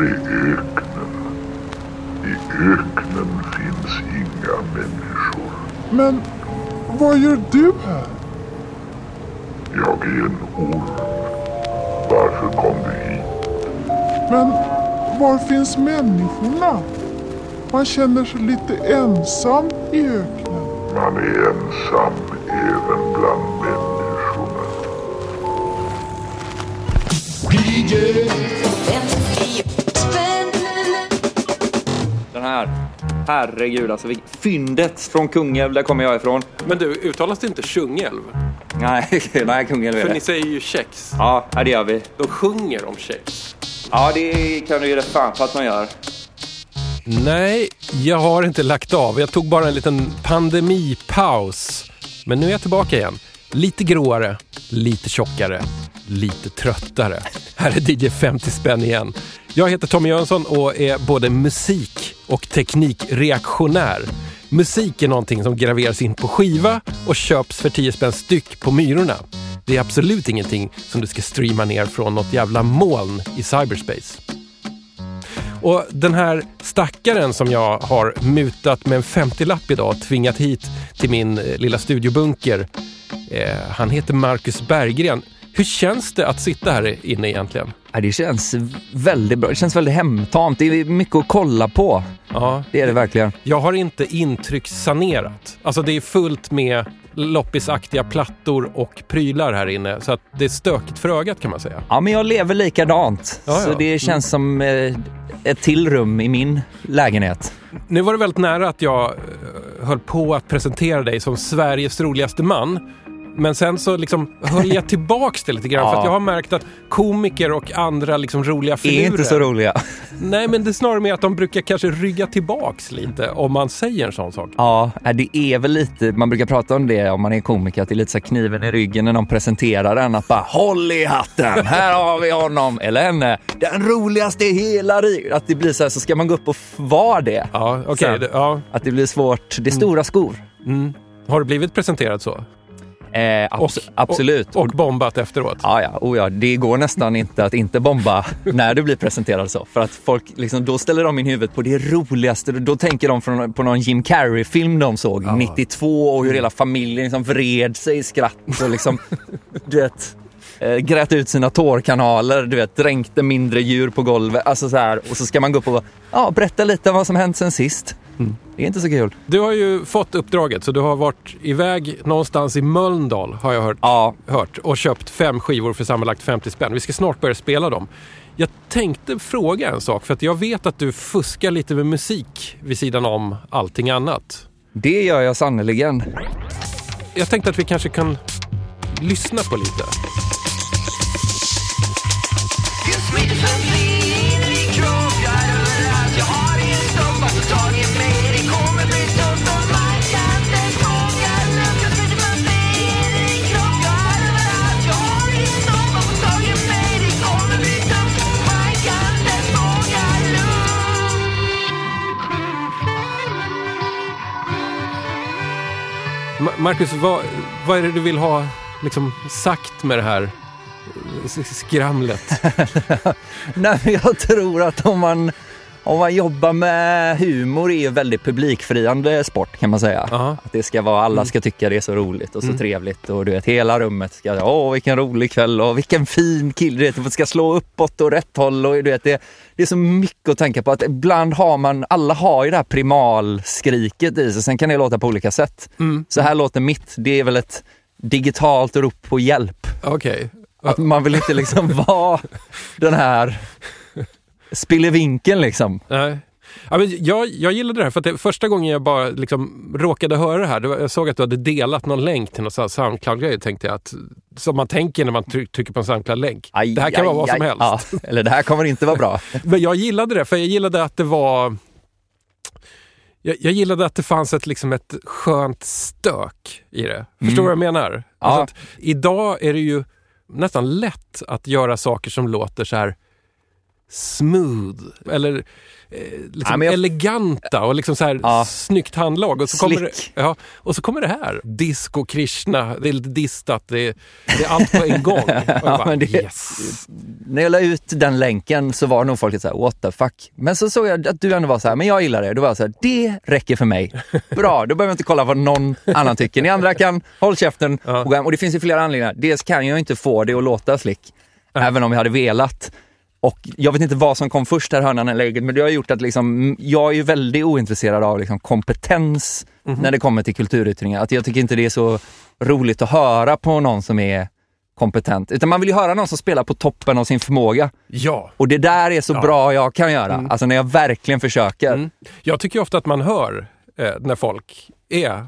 är i öknen. I öknen finns inga människor. Men vad gör du här? Jag är en orm. Varför kom du hit? Men var finns människorna? Man känner sig lite ensam i öknen. Man är ensam även bland människorna. Den här. Herregud alltså. Fyndet från Kungälv, där kommer jag ifrån. Men du, uttalas det inte Tjungälv? Nej, nej Kungälv är För ni det. säger ju kex. Ja, det gör vi. De sjunger om kex. Ja, det kan du ge dig fan på att man gör. Nej, jag har inte lagt av. Jag tog bara en liten pandemipaus. Men nu är jag tillbaka igen. Lite gråare, lite tjockare, lite tröttare. Här är DJ 50 spänn igen. Jag heter Tommy Jönsson och är både musik och teknikreaktionär. Musik är någonting som graveras in på skiva och köps för 10 spänn styck på Myrorna. Det är absolut ingenting som du ska streama ner från något jävla moln i cyberspace. Och den här stackaren som jag har mutat med en 50-lapp idag och tvingat hit till min eh, lilla studiobunker. Eh, han heter Marcus Berggren. Hur känns det att sitta här inne egentligen? Ja, det känns väldigt bra. Det känns väldigt hemtamt. Det är mycket att kolla på. Ja, Det är det verkligen. jag har inte intryckssanerat. Alltså det är fullt med loppisaktiga plattor och prylar här inne. Så att det är stökigt för ögat kan man säga. Ja, men jag lever likadant. Ja, Så ja. det känns som eh, ett till rum i min lägenhet. Nu var det väldigt nära att jag eh, höll på att presentera dig som Sveriges roligaste man. Men sen så liksom höll jag tillbaks det lite grann för Ja. att jag har märkt att komiker och andra liksom roliga Är filurer... inte så roliga. Nej, men det är snarare mer att de brukar kanske rygga tillbaks lite om man säger en sån sak. Ja, det är väl lite, man brukar prata om det om man är komiker, att det är lite så kniven i ryggen när de presenterar en. Att bara håll i hatten, här har vi honom eller henne, den roligaste i hela riket. Att det blir så här, så ska man gå upp och vara det. Ja, okej. Det- Ja. Att det blir svårt, det är stora skor. Mm. Har du blivit presenterad så? Eh, abs- absolut. Och, och bombat efteråt? Ja, ja, oh ja, det går nästan inte att inte bomba när du blir presenterad så. För att folk, liksom, då ställer de in huvudet på det roligaste. Då tänker de från, på någon Jim Carrey-film de såg 92 och hur hela familjen liksom vred sig i skratt och liksom, du vet, eh, grät ut sina tårkanaler, du vet, dränkte mindre djur på golvet. Alltså så här, och så ska man gå upp och ja, berätta lite om vad som hänt sen sist. Det är inte så kul. Du har ju fått uppdraget, så du har varit iväg någonstans i Mölndal, har jag hört, Ja, hört och köpt fem skivor för sammanlagt 50 spänn. Vi ska snart börja spela dem. Jag tänkte fråga en sak, för att jag vet att du fuskar lite med musik vid sidan om allting annat. det gör jag sannerligen. Jag tänkte att vi kanske kan lyssna på lite. Marcus, vad, vad är det du vill ha liksom, sagt med det här skramlet? Nej, jag tror att om man, om man jobbar med humor är ju väldigt publikfriande sport kan man säga. Att det ska vara, alla ska tycka det är så roligt och så Mm. trevligt och du vet hela rummet ska, åh vilken rolig kväll och vilken fin kille, du vet, ska slå uppåt och rätt håll och du vet det, det är så mycket att tänka på att ibland har man, alla har ju det här primalskriket i sig, sen kan det låta på olika sätt. Mm. Så här låter mitt, det är väl ett digitalt rop på hjälp. Okej. Att man vill inte liksom vara den här spillevinkeln liksom. Nej. Ja, men jag, jag gillade det här för det, första gången jag bara liksom råkade höra det här, det var, jag såg att du hade delat någon länk till någon Soundcloud-grej tänkte jag att, som man tänker när man try- trycker på en Soundcloud-länk. Det här kan aj, vara vad som aj. helst. Ja, eller det här kommer inte vara bra. Men jag gillade det, för jag gillade att det var... Jag, jag gillade att det fanns ett, liksom ett skönt stök i det. Förstår du vad jag menar? Alltså att, idag är det ju nästan lätt att göra saker som låter så här smooth eller eh, liksom Ja, jag- eleganta och liksom så här Ja. snyggt handlag. Och så, kommer det, ja, och så kommer det här. Disco Krishna, det är lite distat, det är, det är allt på en gång. Jag bara, men det- yes. När jag la ut den länken så var nog folk lite såhär, what the fuck. Men så såg jag att du ändå var så här, men jag gillar det. Då var jag så här, det räcker för mig. Bra, då behöver jag inte kolla vad någon annan tycker. Ni andra kan, håll käften Ja. Och det finns ju flera anledningar. Dels kan jag inte få det att låta slick, även om jag hade velat. Och jag vet inte vad som kom först här, hörnan eller lägget, men det har gjort att liksom, jag är ju väldigt ointresserad av liksom kompetens när det kommer till kulturyttringar. Att jag tycker inte det är så roligt att höra på någon som är kompetent. Utan man vill ju höra någon som spelar på toppen av sin förmåga. Ja. Och det där är så bra jag kan göra. Alltså när jag verkligen försöker. Mm. Jag tycker ofta att man hör eh, när folk är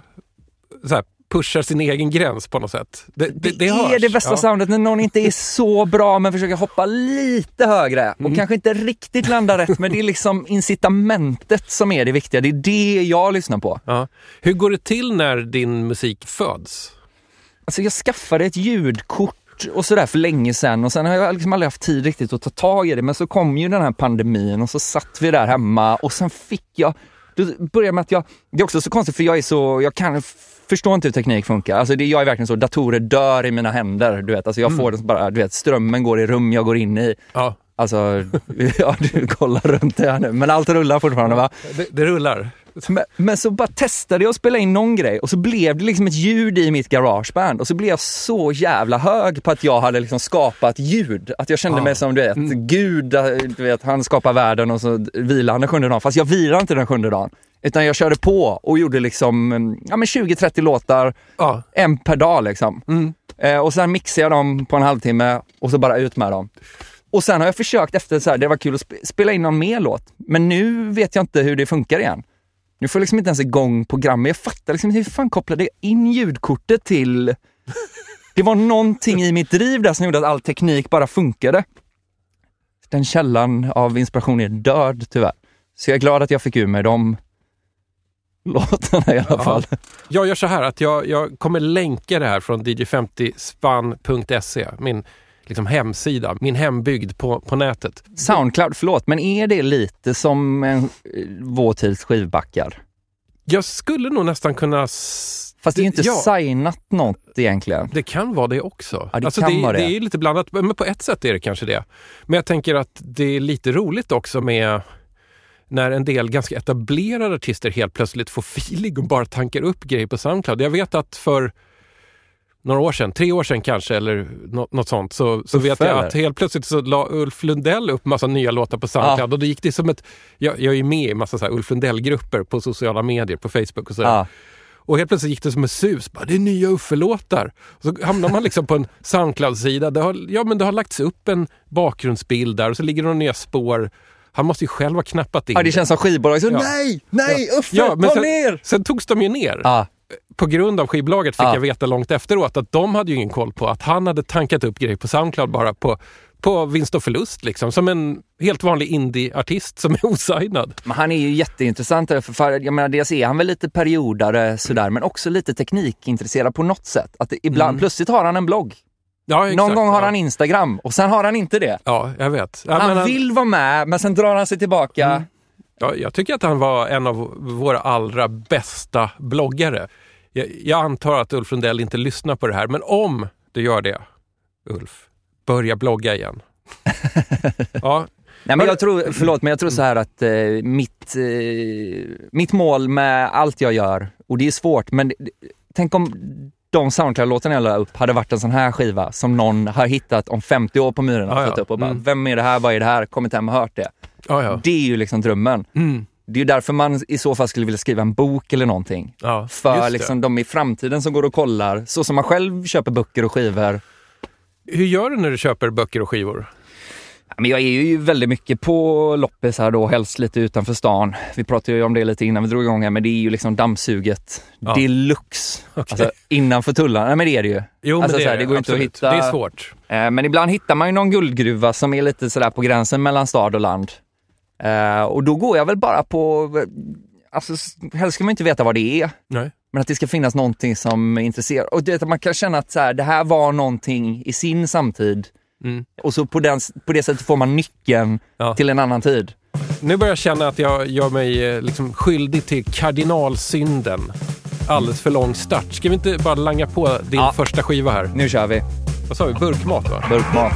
så här, pushar sin egen gräns på något sätt. Det, det, Det, det är det bästa ja. soundet när någon inte är så bra men försöker hoppa lite högre Mm. och kanske inte riktigt landar rätt men det är liksom incitamentet som är det viktiga. Det är det jag lyssnar på. Ja. Hur går det till när din musik föds? Alltså jag skaffade ett ljudkort och sådär för länge sedan och sen har jag liksom aldrig haft tid riktigt att ta tag i det. Men så kom ju den här pandemin och så satt vi där hemma och sen fick jag, då började med att jag, det är också så konstigt för jag är så, jag kan förstår inte hur teknik funkar. Alltså det, jag är verkligen så, datorer dör i mina händer. Du vet, alltså jag får det bara, du vet, strömmen går i rum jag går in i. Ja, Alltså, ja du kollar runt det här nu, men allt rullar fortfarande va? det, det rullar. Men, men så bara testade jag att spela in någon grej och så blev det liksom ett ljud i mitt garageband och så blev jag så jävla hög på att jag hade liksom skapat ljud. Att jag kände Ah. mig som du vet, Mm. Gud, du vet, han skapar världen och så vilar han den sjunde dagen. Fast jag vilar inte den sjunde dagen. Utan jag körde på och gjorde liksom ja, men 20-30 låtar, Ja. en per dag liksom. Mm. Eh, och sen mixade jag dem på en halvtimme och så bara ut med dem. Och sen har jag försökt efter så här, det var kul att sp- spela in någon mer låt. Men nu vet jag inte hur det funkar igen. Nu får jag liksom inte ens igång programmet. Jag fattar liksom hur fan kopplade jag in ljudkortet till... Det var någonting i mitt driv där som gjorde att all teknik bara funkade. Den källan av inspiration är död tyvärr. Så jag är glad att jag fick ur mig de låtarna i alla Ja. fall. Jag gör så här att jag, jag kommer länka det här från dj50span.se, min liksom hemsida, min hembygd på, på nätet. Soundcloud, förlåt, men är det lite som en, eh, vår tids skivbackar? Jag skulle nog nästan kunna... Fast det är ju inte ja, signat något egentligen. Det kan vara det också. Ja, det alltså kan det, vara det. det är lite blandat, men på ett sätt är det kanske det. Men jag tänker att det är lite roligt också med när en del ganska etablerade artister helt plötsligt får feeling och bara tankar upp grejer på Soundcloud. Jag vet att för några år sedan, tre år sedan kanske, eller något, något sånt, så, så vet jag att helt plötsligt så la Ulf Lundell upp massa nya låtar på Soundcloud och då gick det som ett... Jag, jag är med i massa så Ulf Lundell-grupper på sociala medier, på Facebook och sådär. Ja. Och helt plötsligt gick det som en sus. Bara, det är nya Uffe-låtar. Så hamnar man liksom på en Soundcloud-sida. Det har, ja, men det har lagts upp en bakgrundsbild där och så ligger det några nya spår. Han måste ju själv ha knappat in Ja, det känns som skivbolag. Så, Ja. Nej, nej, Uffe, Ja, men ta sen, ner! sen togs de ju ner. Ja, På grund av skivbolaget fick Ja. jag veta långt efteråt att de hade ju ingen koll på att han hade tankat upp grejer på Soundcloud bara på, på vinst och förlust. Liksom. Som en helt vanlig indie-artist som är osignad. men han är ju jätteintressant. För, jag menar, dels är han väl lite periodare sådär, men också lite teknikintresserad på något sätt. Att ibland, Mm. plötsligt har han en blogg. Ja, exakt. Någon gång har ja. han Instagram och sen har han inte det. Ja, jag vet. Ja, Han men vill vara med, men sen drar han sig tillbaka. Mm. Ja, jag tycker att han var en av våra allra bästa bloggare. Jag, jag antar att Ulf Lundell inte lyssnar på det här, men om du gör det, Ulf, börja blogga igen. ja, Nej, men jag tror, förlåt, men jag tror så här att eh, mitt, eh, mitt mål med allt jag gör, och det är svårt, men tänk om de Soundcloud-låtarna jag la upp hade varit en sån här skiva som någon har hittat om 50 år på Myrorna och Ja, ja. fått upp och bara, Mm. vem är det här, vad är det här, kommit hem och hört det. ja, ja. Det är ju liksom drömmen. Mm. Det är ju därför man i så fall skulle vilja skriva en bok eller någonting. ja För liksom de i framtiden som går och kollar, så som man själv köper böcker och skivor. Hur gör du när du köper böcker och skivor? Men jag är ju väldigt mycket på loppis här då, helst lite utanför stan. Vi pratade ju om det lite innan vi drog igång här, men det är ju liksom dammsuget Ja. deluxe. Okej. Alltså innanför tullarna, nej men det är det ju. Jo, Alltså, men det, här, är det går inte att hitta- Det är svårt. Eh, Men ibland hittar man ju någon guldgruva som är lite sådär på gränsen mellan stad och land. Eh, Och då går jag väl bara på, alltså s- helst ska man inte veta vad det är, Nej. men att det ska finnas någonting som intresserar. Och det, att man kan känna att så här, det här var någonting i sin samtid Mm. Och så på, den, på det sättet får man nyckeln Ja. till en annan tid. Nu börjar jag känna att jag gör mig eh, liksom skyldig till kardinalsynden. Alldeles för lång start. Ska vi inte bara langa på din Ja. första skiva här? Nu kör vi. Vad sa vi? Burkmat va? Burkmat.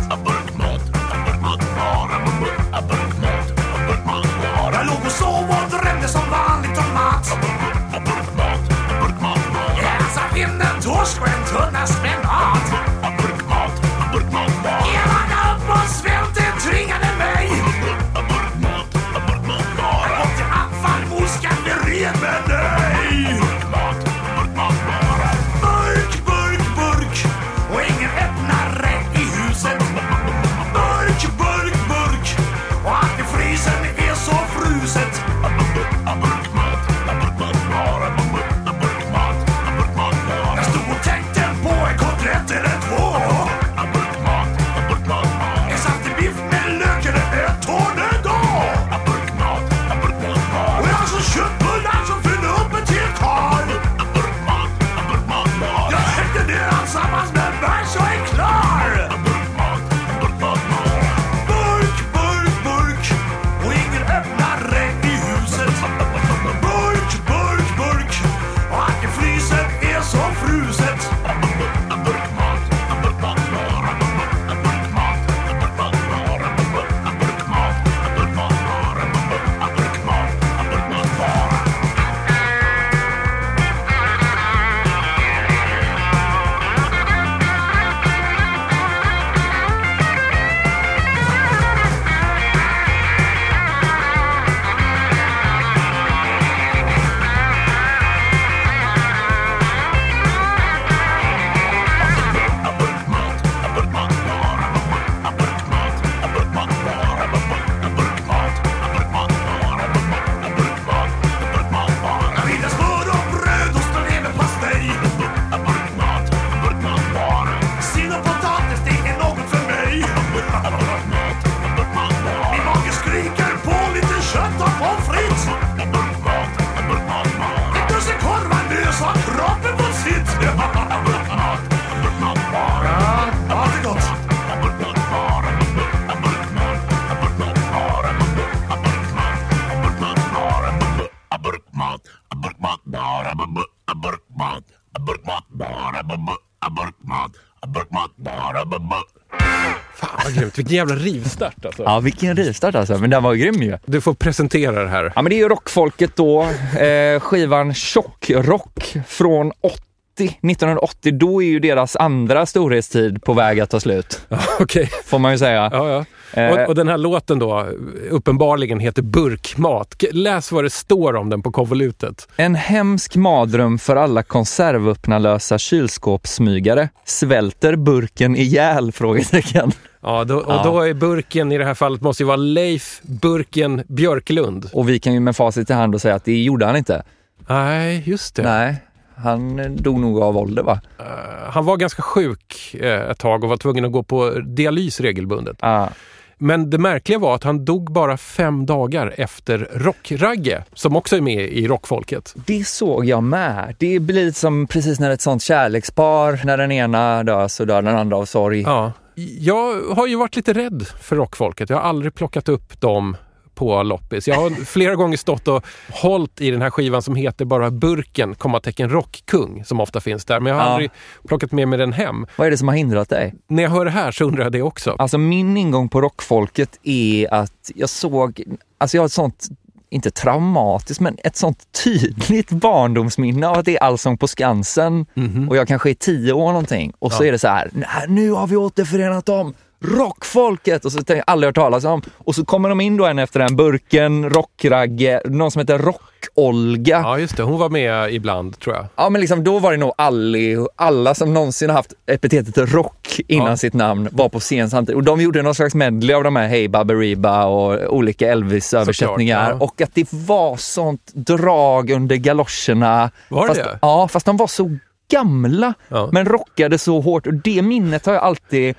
Jag låg och sov och drömde som vanligt om mat. Jag satt vinden, torsk och en tunna spenat. Vilken jävla rivstart alltså. Ja, vilken rivstart alltså. Men den var grym ju. Du får presentera det här. Ja, men det är ju rockfolket då. Eh, skivan Tjockrock från 80. 1980, då är ju deras andra storhetstid på väg att ta slut. Ja, Okej. Får man ju säga. Ja, ja. Eh. Och, och den här låten då, uppenbarligen heter Burkmat. Läs vad det står om den på konvolutet. En hemsk mardröm för alla konservöppnarlösa kylskåpssmygare. Svälter burken ihjäl? Frågetecken. Ja, då, och Ja. då är burken i det här fallet måste ju vara Leif Burken Björklund. Och vi kan ju med facit i hand och säga att det gjorde han inte. Nej, just det. Nej, han eh, dog nog av ålder va? Han var ganska sjuk eh, ett tag och var tvungen att gå på dialys regelbundet. Ah. Men det märkliga var att han dog bara fem dagar efter Rockragge, som också är med i rockfolket. Det såg jag med. Det blir lite som precis när ett sånt kärlekspar, när den ena dör så dör den andra av sorg. Ja. Jag har ju varit lite rädd för rockfolket. Jag har aldrig plockat upp dem på loppis. Jag har flera gånger stått och hållit i den här skivan som heter bara Burken, kommatecken Rockkung, som ofta finns där. Men jag har Ja. aldrig plockat med mig den hem. Vad är det som har hindrat dig? När jag hör det här så undrar jag det också. Alltså min ingång på rockfolket är att jag såg, alltså jag har ett sånt, inte traumatiskt, men ett sånt tydligt barndomsminne av att det är Allsång på Skansen och jag kanske är tio år någonting. Och så Ja. är det så här, "Nej, nu har vi återförenat dem, rockfolket! Och så tänker jag aldrig hört talas om. Och så kommer de in då en efter en, Burken, Rockragge, någon som heter Rock-Olga. Ja, just det. Hon var med ibland, tror jag. Ja men liksom då var det nog alli, alla som någonsin haft epitetet rock innan Ja. sitt namn var på scen samtidigt. Och de gjorde någon slags medley av de här Hey Baberiba och olika Elvis-översättningar. Ja. Och att det var sånt drag under galoscherna. Var det fast, det? Ja, fast de var så gamla Ja. men rockade så hårt. Och det minnet har jag alltid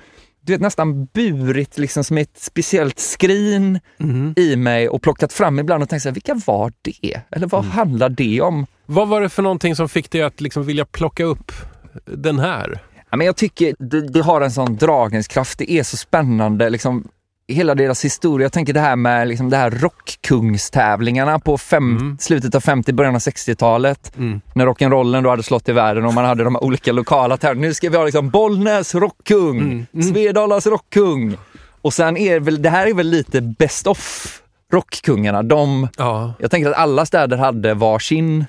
du vet, nästan burit liksom som ett speciellt skrin Mhm. i mig och plockat fram ibland och tänkt så här, vilka var det? Eller vad Mm. handlar det om? Vad var det för någonting som fick dig att liksom vilja plocka upp den här? Ja, men jag tycker det, det har en sån dragningskraft, det är så spännande. Liksom, hela deras historia. Jag tänker det här med liksom, det här rockkungstävlingarna på fem, slutet av 50, början av 60-talet. När rock'n'rollen då hade slått i världen och man hade de här olika lokala tävlingarna. Nu ska vi ha liksom Bollnäs rockkung, Svedalas rockkung. Och sen är väl, det här är väl lite best of rockkungarna. De, Ja. jag tänker att alla städer hade varsin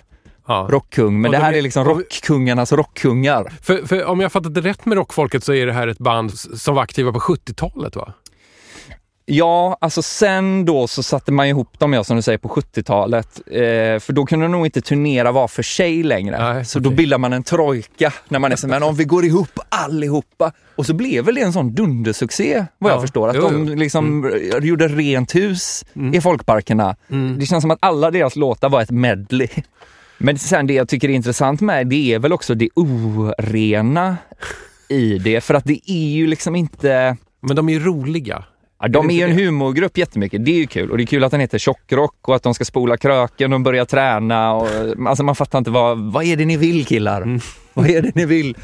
ja. rockkung, men Och det de här är- är liksom rockkungarnas rockkungar. För, för om jag fattat det rätt med rockfolket så är det här ett band som var aktiva på 70-talet va? Ja, alltså sen då så satte man ihop dem, ja, som du säger, på 70-talet. Eh, för då kunde de nog inte turnera var för sig längre. Nej, så då bildar man en trojka när man är så, men om vi går ihop allihopa. Och så blev väl det en sån dundersuccé, vad Ja, jag förstår. Att jo, de jo. Mm. liksom gjorde rent hus i folkparkerna. Det känns som att alla deras låtar var ett medley. Men sen det jag tycker är intressant med det är väl också det orena i det. För att det är ju liksom inte... Men de är ju roliga. Ja, de är ju en humorgrupp jättemycket. Det är ju kul. Och det är kul att den heter Tjockrock och att de ska spola kröken och börja träna. Och, alltså man fattar inte vad, vad är det ni vill killar? Mm. Vad är det ni vill?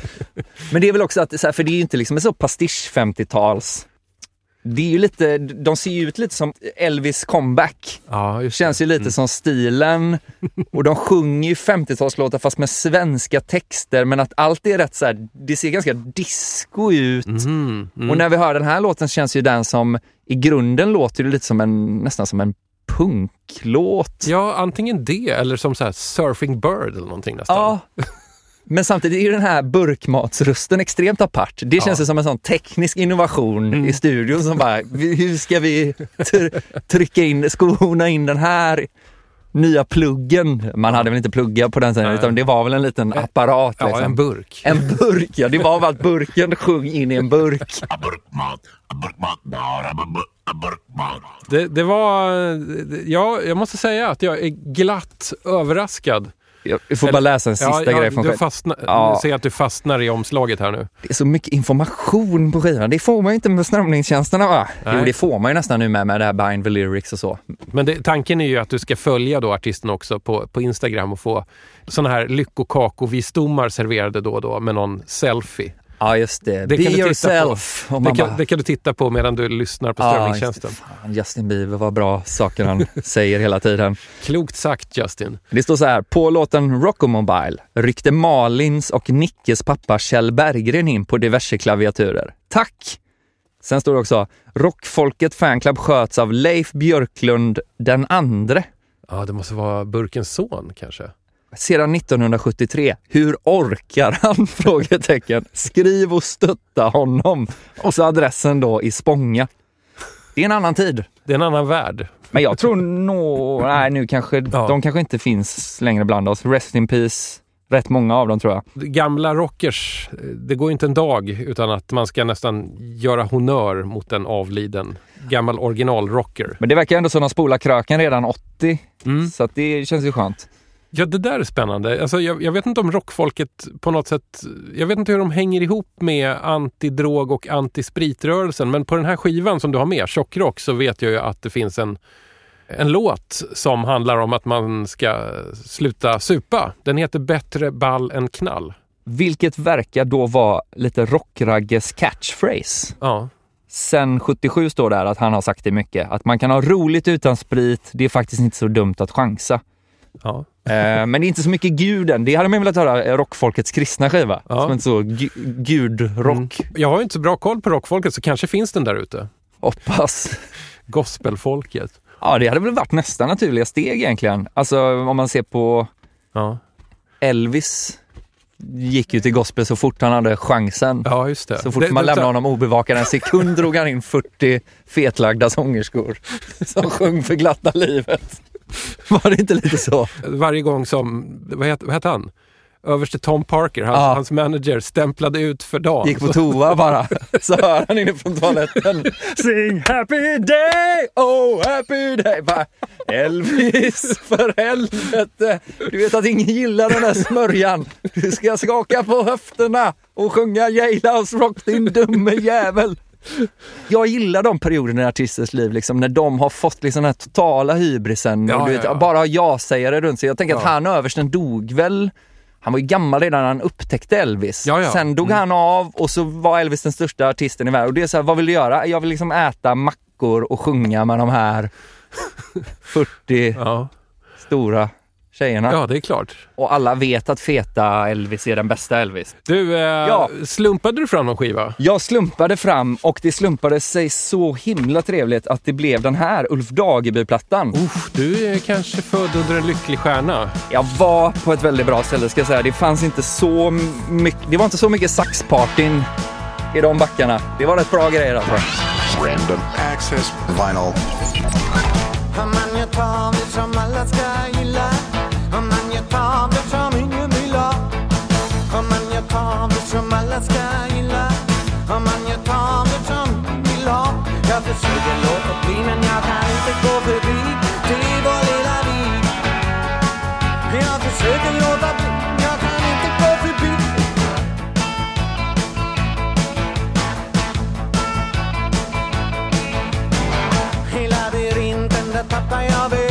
Men det är väl också att, för det är ju inte liksom en så pastisch 50-tals. Det är ju lite, de ser ju ut lite som Elvis comeback. Ja, Känns ju lite Mm. som stilen. Och de sjunger ju 50-talslåtar fast med svenska texter. Men att allt är rätt så här, det ser ganska disco ut. Mhm, mm. Och när vi hör den här låten känns ju den som, i grunden låter det lite som en, nästan som en punklåt. Ja, antingen det eller som så här Surfing Bird eller någonting nästan. Ja. Men samtidigt är ju den här burkmatsrösten extremt apart. Det känns ju som en sån teknisk innovation i studion som bara, hur ska vi tr- trycka in, skona in den här nya pluggen? Man hade väl inte pluggar på den tiden, Nej. utan det var väl en liten apparat. Ja, liksom. en burk. En burk, ja. Det var väl att burken sjung in i en burk. Det, det var... Ja, jag måste säga att jag är glatt överraskad. Jag får bara läsa en sista ja, grej från du fastnar, Ja. Ser att du fastnar i omslaget här nu. Det är så mycket information på skivan. Det får man ju inte med strömningstjänsterna va? Nej. Jo, det får man ju nästan nu med, med det här Bind the Lyrics och så. Men det, tanken är ju att du ska följa då artisten också på, på Instagram och få såna här lyckokako-visdomar serverade då och då med någon selfie. Ja, just det. Det Be yourself. på. Det kan, det kan du titta på medan du lyssnar på "Ja, strömningstjänsten. Fan, Justin Bieber, vad bra saker han säger hela tiden. Klokt sagt Justin. Det står så här, på låten Rockomobile ryckte Malins och Nickes pappa Kjell Berggren in på diverse klaviaturer. Tack! Sen står det också, Rockfolket Fanclub sköts av Leif Björklund den andre. Ja, det måste vara Burkens son kanske. Sedan 1973. Hur orkar han? Frågetecken. Skriv och stötta honom. Och så adressen då i Spånga. Det är en annan tid. Det är en annan värld. Men jag tror nog, nej nu kanske, Ja. de kanske inte finns längre bland oss. Rest in peace. Rätt många av dem tror jag. Gamla rockers, det går inte en dag utan att man ska nästan göra honör mot en avliden gammal originalrocker. Men det verkar ändå som att de spolar kröken redan 80. Mm. Så det känns ju skönt. Ja, det där är spännande. Alltså, jag, jag vet inte om rockfolket på något sätt... Jag vet inte hur de hänger ihop med antidrog och antispritrörelsen. Men på den här skivan som du har med, Tjockrock, så vet jag ju att det finns en, en låt som handlar om att man ska sluta supa. Den heter Bättre ball än knall. Vilket verkar då vara lite rockragges catchphrase. Ja. Sen 77 står där att han har sagt det mycket. Att man kan ha roligt utan sprit. Det är faktiskt inte så dumt att chansa. ja. Eh, men det är inte så mycket guden. Det hade man velat höra eh, rockfolkets kristna skiva. Ja. Som inte så gu- gudrock. Jag har ju inte så bra koll på rockfolket så kanske finns den där ute. Hoppas. Gospelfolket. Ja, det hade väl varit nästa naturliga steg egentligen. Alltså om man ser på Ja, Elvis. Gick ju till gospel så fort han hade chansen. ja just det. Så fort det, man det- lämnade honom obevakad en sekund drog han in 40 fetlagda sångerskor som sjöng för glatta livet. Var det inte lite så? varje gång som, vad heter, vad han? Överste Tom Parker, hans, Ja. hans manager, stämplade ut för dagen. Gick på toa bara, så hör han inifrån toaletten. Sing happy day, oh happy day. Bara, Elvis, för helvete. Du vet att ingen gillar den där smörjan. Du ska skaka på höfterna och sjunga Jailhouse Rock din dumme jävel. Jag gillar de perioderna i artisters liv, liksom, när de har fått liksom, den här totala hybrisen Ja, och du ja, vet, ja. bara ja-sägare runt sig. Jag tänker att Ja. han översten dog väl han var ju gammal redan när han upptäckte Elvis. Ja, ja. Sen dog Mm. han av och så var Elvis den största artisten i världen. Och det är så här, vad vill du göra? Jag vill liksom äta mackor och sjunga med de här 40 Ja. stora tjejerna. ja, det är klart. Och alla vet att feta Elvis är den bästa Elvis. Du, eh, Ja. slumpade du fram någon skiva? Jag slumpade fram och det slumpade sig så himla trevligt att det blev den här Ulf Dageby-plattan. Uff, du är kanske född under en lycklig stjärna. Jag var på ett väldigt bra ställe ska jag säga. Det fanns inte så mycket, det var inte så mycket saxpartyn i de backarna. Det var rätt bra grejer alltså. Random access vinyl. Som alla ska gilla. Om man gör tavet som vill ha Jag försöker låta bli men jag kan inte gå förbi Det är vår lilla vi Jag försöker låta bli men jag kan inte gå förbi. I labyrinten där tappar jag vägen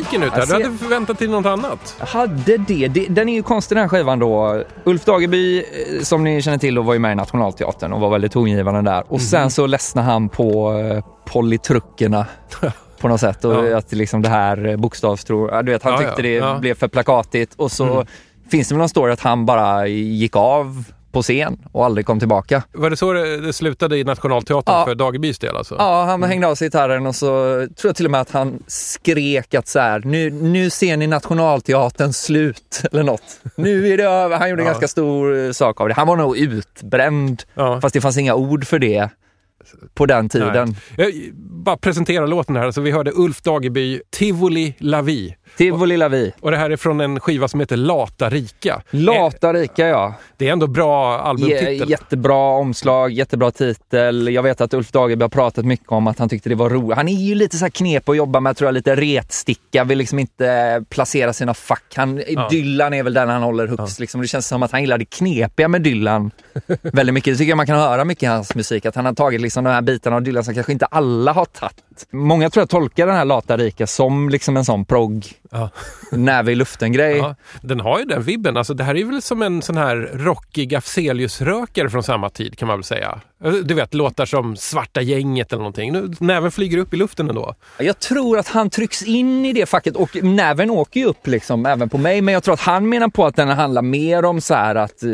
besviken ut här. Du hade förväntat dig något annat. Jag hade det. det. Den är ju konstig den här skivan då. Ulf Dageby, eh, som ni känner till, då, var ju med i Nationalteatern och var väldigt tongivande där. Och sen så ledsnade han på eh, polytruckerna på något sätt. Och Ja. att liksom det här eh, bokstavstro... Du vet, han Ja, tyckte ja, det blev för plakatigt. Och så finns det väl någon story att han bara gick av på scen och aldrig kom tillbaka. Var det så det, slutade i Nationalteatern Ja. för Dagebys del alltså? Ja, han hängde av sig gitarren och så tror jag till och med att han skrek att så här, nu, nu ser ni Nationalteatern slut eller något. Nu är det över. Han gjorde en Ja. ganska stor eh, sak av det. Han var nog utbränd, Ja. fast det fanns inga ord för det på den tiden. Jag bara presentera låten här. Alltså, vi hörde Ulf Dageby, Tivoli La Vie. Tivoli la vi. Och det här är från en skiva som heter Lata Rika. Eh, Lata rika ja. Det är ändå bra albumtitel. J- jättebra omslag, jättebra titel. Jag vet att Ulf Dageby har pratat mycket om att han tyckte det var roligt. Han är ju lite så här knep att jobba med, tror jag, lite retsticka, vill liksom inte placera sina fack. Han, Dylan är väl den han håller högst. Liksom. Det känns som att han gillar det knepiga med Dylan väldigt mycket. Det tycker jag man kan höra mycket i hans musik, att han har tagit liksom de här bitarna av Dylan som kanske inte alla har tagit. Många tror jag tolkar den här Lata Rika som liksom en sån progg, Ja. näve i luften-grej. Ja, den har ju den vibben. Alltså, det här är väl som en sån här rockig Afzelius-rökare från samma tid kan man väl säga. Du vet, låtar som Svarta gänget eller någonting. Nu, näven flyger upp i luften ändå. Jag tror att han trycks in i det facket och näven åker ju upp liksom även på mig. Men jag tror att han menar på att den handlar mer om så här att eh,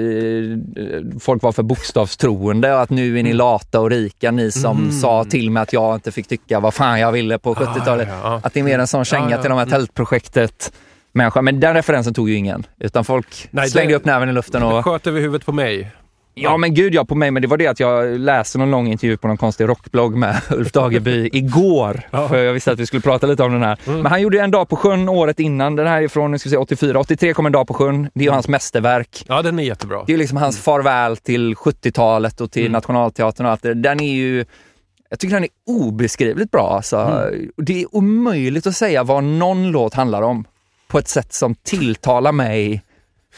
folk var för bokstavstroende och att nu är ni Mm. lata och rika, ni som sa till mig att jag inte fick tycka vad fan jag ville på 70-talet. Ah, ja, ja. Att det är mer en sån känga Ja, ja. till de här tältprojektet människa. Men den referensen tog ju ingen. Utan folk Nej, slängde det- upp näven i luften och... Sköt över huvudet på mig. Ja men gud ja, på mig. Men det var det att jag läste någon lång intervju på någon konstig rockblogg med Ulf Dageby igår. Ja. För jag visste att vi skulle prata lite om den här. Men han gjorde en dag på sjön året innan. Den här är från nu ska se, 84. 83 kom en dag på sjön. Det är ju hans mästerverk. Ja, den är jättebra. Det är liksom hans farväl till 70-talet och till Mm. Nationalteatern och allt det. Den är ju, jag tycker den är obeskrivligt bra alltså. Mm. Det är omöjligt att säga vad någon låt handlar om på ett sätt som tilltalar mig.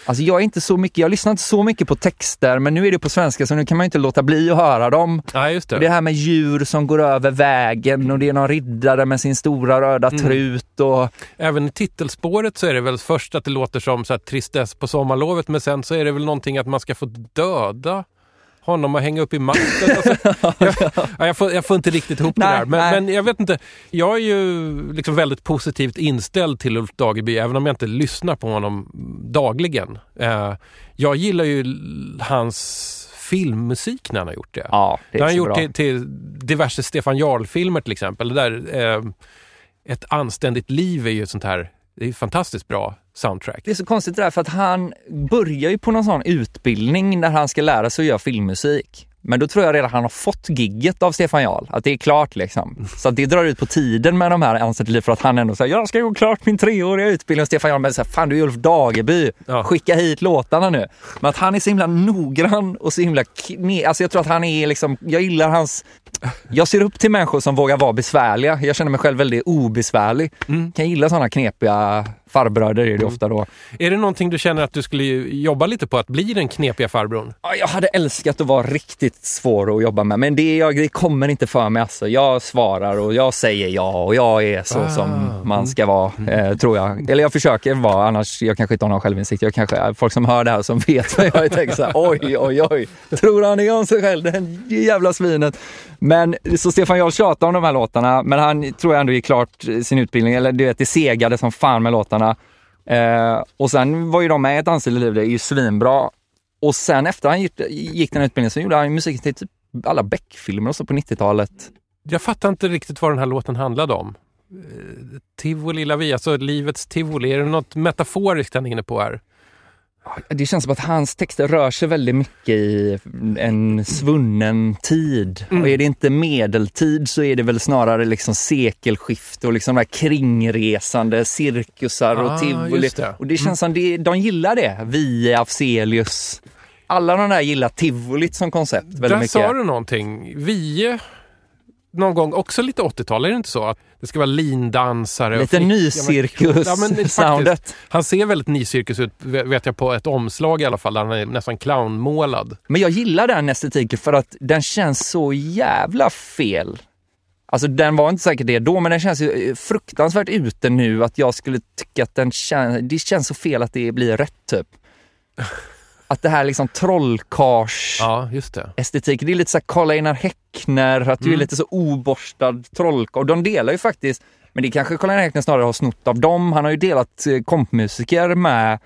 Alltså jag är inte så mycket, jag lyssnar inte så mycket på texter, men nu är det på svenska så nu kan man inte låta bli att höra dem. Ja, just det. Det här med djur som går över vägen och det är någon riddare med sin stora röda Mm. trut och Även i titelspåret så är det väl först att det låter som så här tristess på sommarlovet men sen så är det väl någonting att man ska få döda honom och hänga upp i masten. Alltså, jag, ja, jag, får, jag får inte riktigt ihop Nej, det där. Men, men jag vet inte. Jag är ju liksom väldigt positivt inställd till Ulf Dageby även om jag inte lyssnar på honom dagligen. Eh, jag gillar ju hans filmmusik när han har gjort det. ja, det Det har han gjort till, till diverse Stefan Jarl-filmer till exempel. Det där, eh, ett anständigt liv är ju ett sånt här, det är fantastiskt bra soundtrack. Det är så konstigt det där för att han börjar ju på någon sån utbildning där han ska lära sig att göra filmmusik. Men då tror jag redan han har fått gigget av Stefan Jarl, att det är klart liksom. Så att det drar ut på tiden med de här liv för att han ändå säger jag ska gå klart min treåriga utbildning. Och Stefan Jarl men säger fan du är Ulf Dageby, Ja. skicka hit låtarna nu. Men att han är så himla noggrann och så himla kne... Alltså jag tror att han är liksom, jag gillar hans jag ser upp till människor som vågar vara besvärliga. Jag känner mig själv väldigt obesvärlig. Kan gilla sådana knepiga farbröder är det ofta då. Är det någonting du känner att du skulle jobba lite på att bli den knepiga farbrorn? Ja, Jag hade älskat att vara riktigt svår att jobba med, men det, jag, det kommer inte för mig. Alltså. Jag svarar och jag säger ja och jag är så Ah. som man ska vara, eh, tror jag. Eller jag försöker vara, annars jag kanske inte har någon självinsikt. Jag kanske, folk som hör det här som vet vad jag är, tänker så här, oj, oj, oj, tror han är om sig själv, den jävla svinet. Men så Stefan Jarl tjatar om de här låtarna, men han tror jag ändå gick klart sin utbildning, eller du vet, det segade som fan med låtarna. Eh, och sen var ju de med i ett anständigt liv, det är ju svinbra. Och sen efter han gick, gick den här utbildningen så gjorde han musiken musik till typ alla Beck-filmer och så på 90-talet. Jag fattar inte riktigt vad den här låten handlade om. Eh, tivoli la Vie, alltså livets tivoli. Är det något metaforiskt han är inne på här? Det känns som att hans texter rör sig väldigt mycket i en svunnen tid. Och är det inte medeltid så är det väl snarare liksom sekelskifte och liksom de här kringresande cirkusar Ah, och tivoli. just det. Och det känns som det, de gillar det. Vi, Afzelius. Alla de där gillar tivolit som koncept väldigt Där mycket. sa du någonting. Vie, någon gång, också lite 80-tal, är det inte så? Att det ska vara lindansare Lite flick- Ja, nycirkus-soundet. Han ser väldigt nycirkus ut, vet jag, på ett omslag i alla fall, där han är nästan clownmålad. Men jag gillar den estetiken för att den känns så jävla fel. Alltså den var inte säkert det då, men den känns ju fruktansvärt ute nu att jag skulle tycka att den känns, det känns så fel att det blir rätt typ. Att det här liksom trollkars Ja, just det. estetik, det är lite så här Karl Einar Häckner, att du är Mm. lite så oborstad trollkarl. Och de delar ju faktiskt, men det kanske Karl Einar Häckner snarare har snott av dem. Han har ju delat eh, kompmusiker med,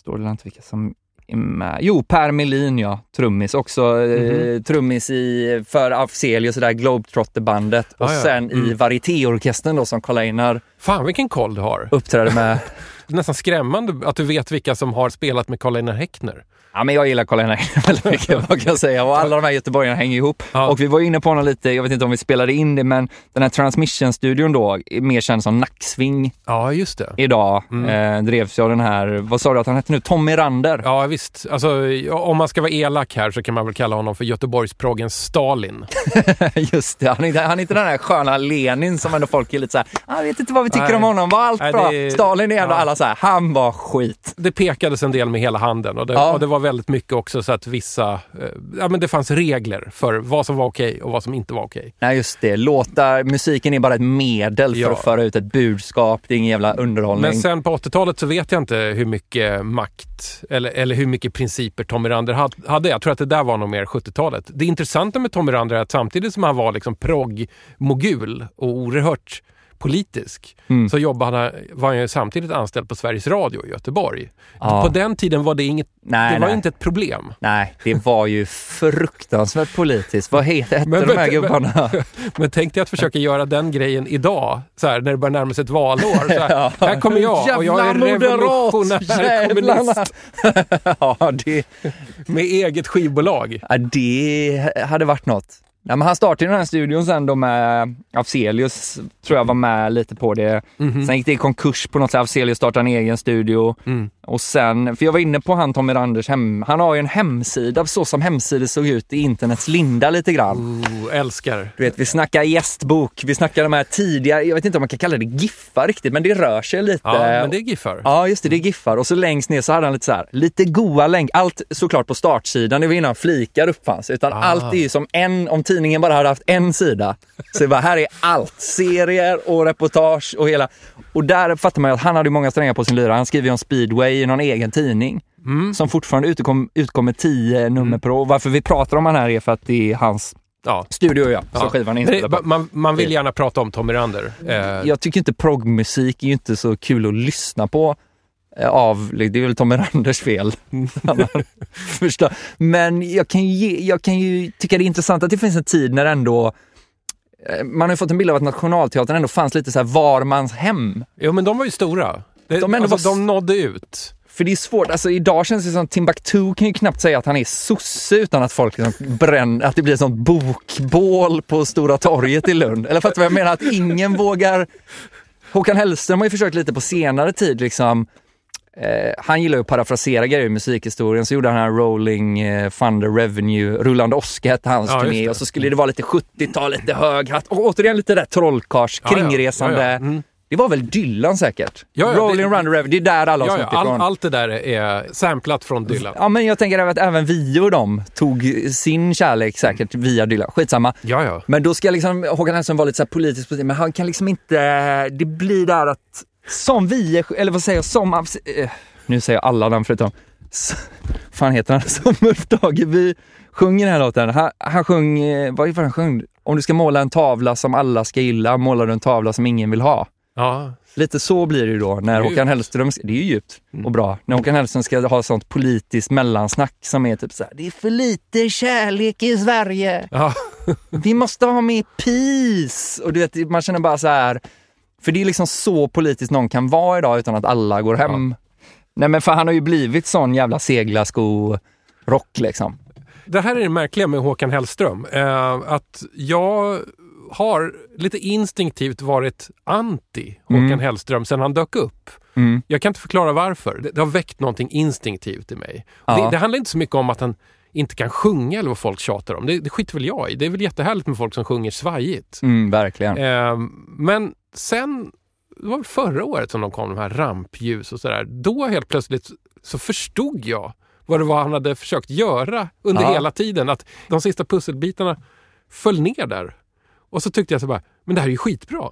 står det inte vilka som är med? Jo, Per Melin ja, trummis också. eh, Mhm. trummis i, för Afzelius, där Globetrotter-bandet. Och Ah, ja. sen i Mm. Varietéorkestern då som Karl Einar Fan vilken koll du har. uppträdde med. Nästan skrämmande att du vet vilka som har spelat med Karl Einar Häckner. Ja, men jag gillar Einar Häckner väldigt mycket, vad kan jag säga. Och alla de här göteborgarna hänger ihop. Ja. Och vi var inne på honom lite, jag vet inte om vi spelade in det, men den här Transmission-studion då, mer känd som Nacksving Ja, just det. idag, eh, drevs ju av den här, vad sa du att han hette nu, Tommy Rander? Ja, visst. Alltså, om man ska vara elak här så kan man väl kalla honom för Göteborgsproggens Stalin. Just det, han är, inte, han är inte den här sköna Lenin som ändå folk är lite såhär, "Ah, jag vet inte vad vi tycker Nej. om honom, var allt Nej, bra? det- Stalin är ändå ja. alla såhär, han var skit. Det pekades en del med hela handen och det, Ja. och det var väldigt mycket också så att vissa... Eh, ja, men det fanns regler för vad som var okej och vad som inte var okej. Nej just det, låtar, musiken är bara ett medel för Ja. att föra ut ett budskap, det är ingen jävla underhållning. Men sen på 80-talet så vet jag inte hur mycket makt eller, eller hur mycket principer Tommy Rander had- hade. Jag tror att det där var nog mer 70-talet. Det intressanta med Tommy Rander är att samtidigt som han var liksom progg-mogul och oerhört politisk Mm. så jobbade han, var han ju samtidigt anställd på Sveriges Radio i Göteborg. Ja. På den tiden var det inget, Nej, det var nej. inte ett problem. Nej, det var ju fruktansvärt politiskt. Vad heter Men de här gubbarna? Men tänk dig att försöka göra den grejen idag, så här, när det börjar närma sig ett valår. Så här, här kommer jag och jag är revolutionär kommunist ja, det, med eget skivbolag. ja, det hade varit något. Ja, men han startade den här studion sen då med Afzelius, tror jag var med lite på det. Sen gick det i konkurs på något sätt. Afzelius startade en egen studio. Mm. Och sen, för jag var inne på han Tommy Randers hem, han har ju en hemsida, så som hemsidor såg ut i internets linda lite grann. Oh, älskar. Du vet, vi snackar gästbok, vi snackar de här tidiga, jag vet inte om man kan kalla det giffar riktigt, men det rör sig lite. Ja, men det är giffar. Ja, just det, det är giffar. Och så längst ner så hade han lite så här, lite goa länk. Allt såklart på startsidan, det var innan flikar uppfanns. Utan Ah. allt är ju som en, om tidningen bara hade haft en sida. Så det bara, här är allt. Serier och reportage och hela. Och där fattar man ju att han hade många strängar på sin lyra. Han skriver ju om speedway i någon egen tidning. Mm. Som fortfarande utkom, utkommer tio nummer per år. Varför vi pratar om han här är för att det är hans Ja. studio ja, som Ja. skivan är på. man, man vill gärna prata om Tommy Rander. Eh, Jag tycker inte proggmusik är ju inte så kul att lyssna på eh, av, det är väl Tommy Randers fel. Förstå- Men jag kan, ge- jag kan ju tycka det är intressant att det finns en tid när ändå man har ju fått en bild av att Nationalteatern ändå fanns lite så här var mans hem. Jo, men de var ju stora. Det, De ändå alltså, var de nådde ut. För det är svårt, alltså idag känns det som Timbuktu kan ju knappt säga att han är sosse utan att folk liksom bränner, att det blir ett sånt bokbål på Stora torget i Lund. Eller fattar du vad jag menar? Att ingen vågar... Håkan Hellström har ju försökt lite på senare tid liksom. Eh, han gillar ju att parafrasera grejer i musikhistorien, så gjorde han här Rolling eh, Thunder Revenue, Rullande Åska hette hans Ja, turné och så skulle det vara lite 70-tal, lite hög hatt och återigen lite där trollkarls, Ja, kringresande. Ja. Mm. Det var väl Dylan säkert? Rolling Thunder Revenue, det är där alla har Ja, ja, all, allt det där är samplat från Dylan. Ja, men jag tänker att även vi och dem tog sin kärlek säkert via Dylan. Skitsamma. Ja, ja. Men då ska liksom Håkan Hellström vara lite så här politisk, men han kan liksom inte... Det blir där att som vi, är- eller vad säger jag, som... Abs- eh, Nu säger jag alla namn förutom... Fan heter han? Som Ulf Dageby sjunger den här låten. Han, han sjöng, eh, vad var han sjöng? Om du ska måla en tavla som alla ska gilla, målar du en tavla som ingen vill ha. ja. Lite så blir det ju då när Djupt. Håkan Hellström, det är ju djupt och bra, när Håkan Hellström ska ha sånt politiskt mellansnack som är typ så här, det är för lite kärlek i Sverige. ja. Vi måste ha mer peace. Och du vet, man känner bara så här, för det är liksom så politiskt någon kan vara idag utan att alla går hem. Nej men för han har ju blivit sån jävla seglarsko-rock liksom. Det här är det märkliga med Håkan Hellström. Eh, att jag har lite instinktivt varit anti Håkan Mm. Hellström sedan han dök upp. Mm. Jag kan inte förklara varför. Det, det har väckt någonting instinktivt i mig. Ja. Det, det handlar inte så mycket om att han inte kan sjunga eller vad folk tjatar om. Det, det skiter väl jag i. Det är väl jättehärligt med folk som sjunger svajigt. Mm, verkligen. Eh, men sen, det var väl förra året som de kom, de här rampljus och sådär. Då helt plötsligt så förstod jag vad det var han hade försökt göra under Ja. hela tiden. Att de sista pusselbitarna föll ner där. Och så tyckte jag så bara, men det här är ju skitbra.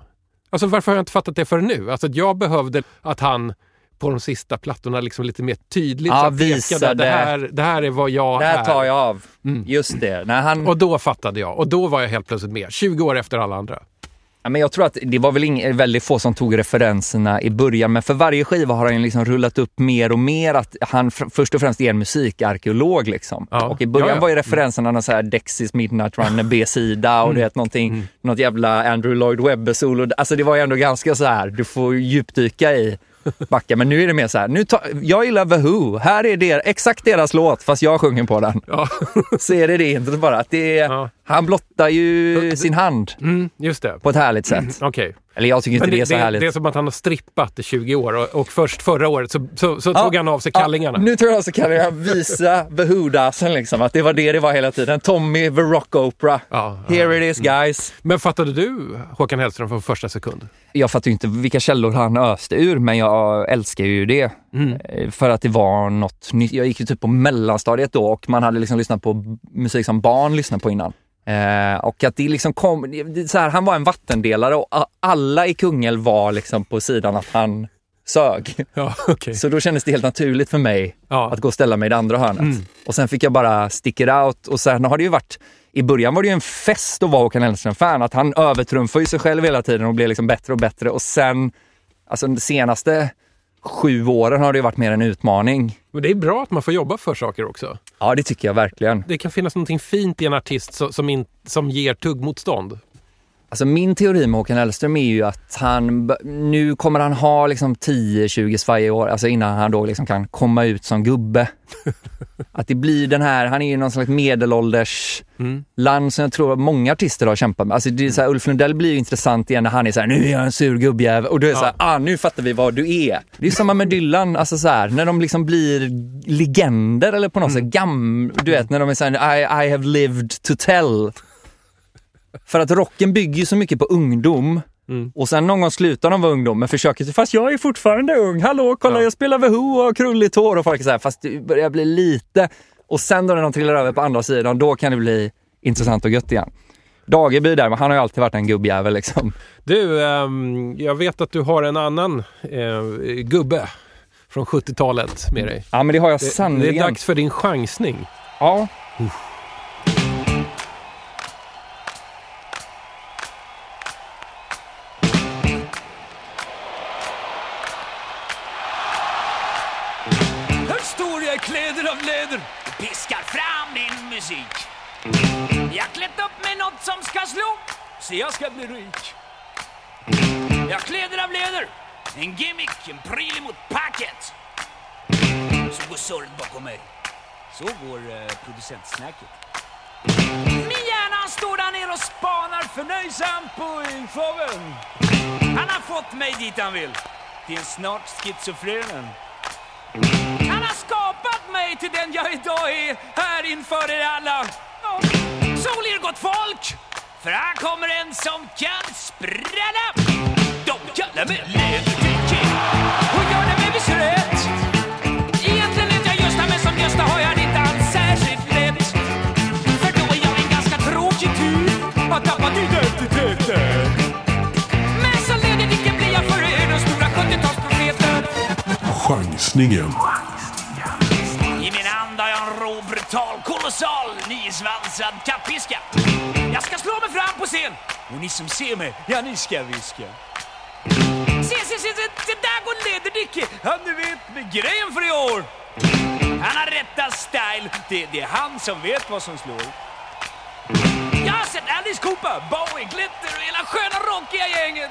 Alltså varför har jag inte fattat det förrän nu? Alltså att jag behövde att han på de sista plattorna liksom lite mer tydligt Ja, här visade. det här, det här är vad jag Det här är. tar jag av. Mm. Just det. När han, Och då fattade jag. Och då var jag helt plötsligt med. 20 år efter alla andra. Men jag tror att det var väl ing- väldigt få som tog referenserna i början, men för varje skiva har han liksom rullat upp mer och mer att han först och främst är en musikarkeolog. Liksom. Ja. Och i början Ja, ja. var ju referenserna någon så här Dexys Midnight Runner B-sida och Mm. du vet någonting, något jävla Andrew Lloyd Webber-solo. Alltså det var ju ändå ganska så här, du får djupdyka i backa. Men nu är det mer så här, nu ta, jag gillar The Who, här är det, exakt deras låt fast jag sjunger på den. Ja, Så är det det inte bara, att det är, Ja. Han blottar ju sin hand mm, just det. på ett härligt sätt. Okej. Eller jag tycker inte det, det, är så det, härligt. det är som att han har strippat i 20 år och, och först förra året så, så, så tog han av sig kallingarna. Ja, nu tror jag så kan jag visa The Who-dasen liksom, att det var det det var hela tiden. Tommy, the rock opera. Ja, ja. Here it is guys. Men fattade du Håkan Hellström från första sekund? Jag fattar ju inte vilka källor han öste ur, men jag älskar ju det. Mm. Eh, För att det var något nytt. Jag gick ju typ på mellanstadiet då och man hade liksom lyssnat på musik som barn lyssnade på innan. Eh, och att det liksom kom, så här, han var en vattendelare och alla i Kungälv var liksom på sidan att han sög. Ja, okej. Så då kändes det helt naturligt för mig Ja. att gå och ställa mig i det andra hörnet. Mm. Och sen fick jag bara stick it out och sen har det ju varit i början var det ju en fest att vara Håkan Hellström-fan. Att han övertrumfar ju sig själv hela tiden och blir liksom bättre och bättre. Och sen, alltså de senaste sju åren har det ju varit mer en utmaning. Men det är bra att man får jobba för saker också. Ja, det tycker jag verkligen. Det kan finnas någonting fint i en artist som, som, in, som ger tuggmotstånd. Alltså min teori med Håkan Hellström är ju att han, nu kommer han ha liksom 10-20 svajiga år, alltså innan han då liksom kan komma ut som gubbe. att det blir den här, han är ju någon slags medelålders land som jag tror att många artister har kämpat med. Alltså det är så här, Ulf Lundell blir ju intressant igen när han är så här, nu är jag en sur gubbjävel och då är det så här, ah nu fattar vi vad du är. Det är samma med Dylan, alltså så här, när de liksom blir legender eller på något sätt gam, du vet när de är så här, I, I have lived to tell. För att rocken bygger ju så mycket på ungdom. Och sen någon gång slutar de vara ungdom men försöker, fast jag är fortfarande ung, hallå kolla Ja. jag spelar Who och har krulligt hår och folk är så här, fast det börjar bli lite. Och sen då när de trillar över på andra sidan, då kan det bli intressant och gött igen. Dageby där, men han har ju alltid varit en gubbjävel liksom. Du, ehm, jag vet att du har en annan eh, gubbe från 70-talet med dig. Ja men det har jag Det, det sannerligen. är dags för din chansning. Ja. Här musik. Jag har klätt upp mig något som ska slå, så jag ska bli rik. Jag har kläder av läder, en gimmick, en pryl mot packet. Så går surret bakom mig. Så går eh, producentsnacket. Min hjärna han står där nere och spanar förnöjsamt på infågeln. Han har fått mig dit han vill, till en snart schizofrenen. Han har skapat mig till den jag idag är här inför er alla. Ja. Sol gott folk, för här kommer en som kan sprälla. De kallar mig Läderdicky Chansningen. I min hand har jag en rå, brutal, kolossal, nysvansad kappiska. Jag ska slå mig fram på scen och ni som ser mig, ja ni ska viska. Se, se, se, se, se där går Läderdicky, han du vet med grejen för i år. Han har rätta style, det, det är han som vet vad som slår. Jag har sett Alice Cooper, Bowie, Glitter och hela sköna rockiga gänget.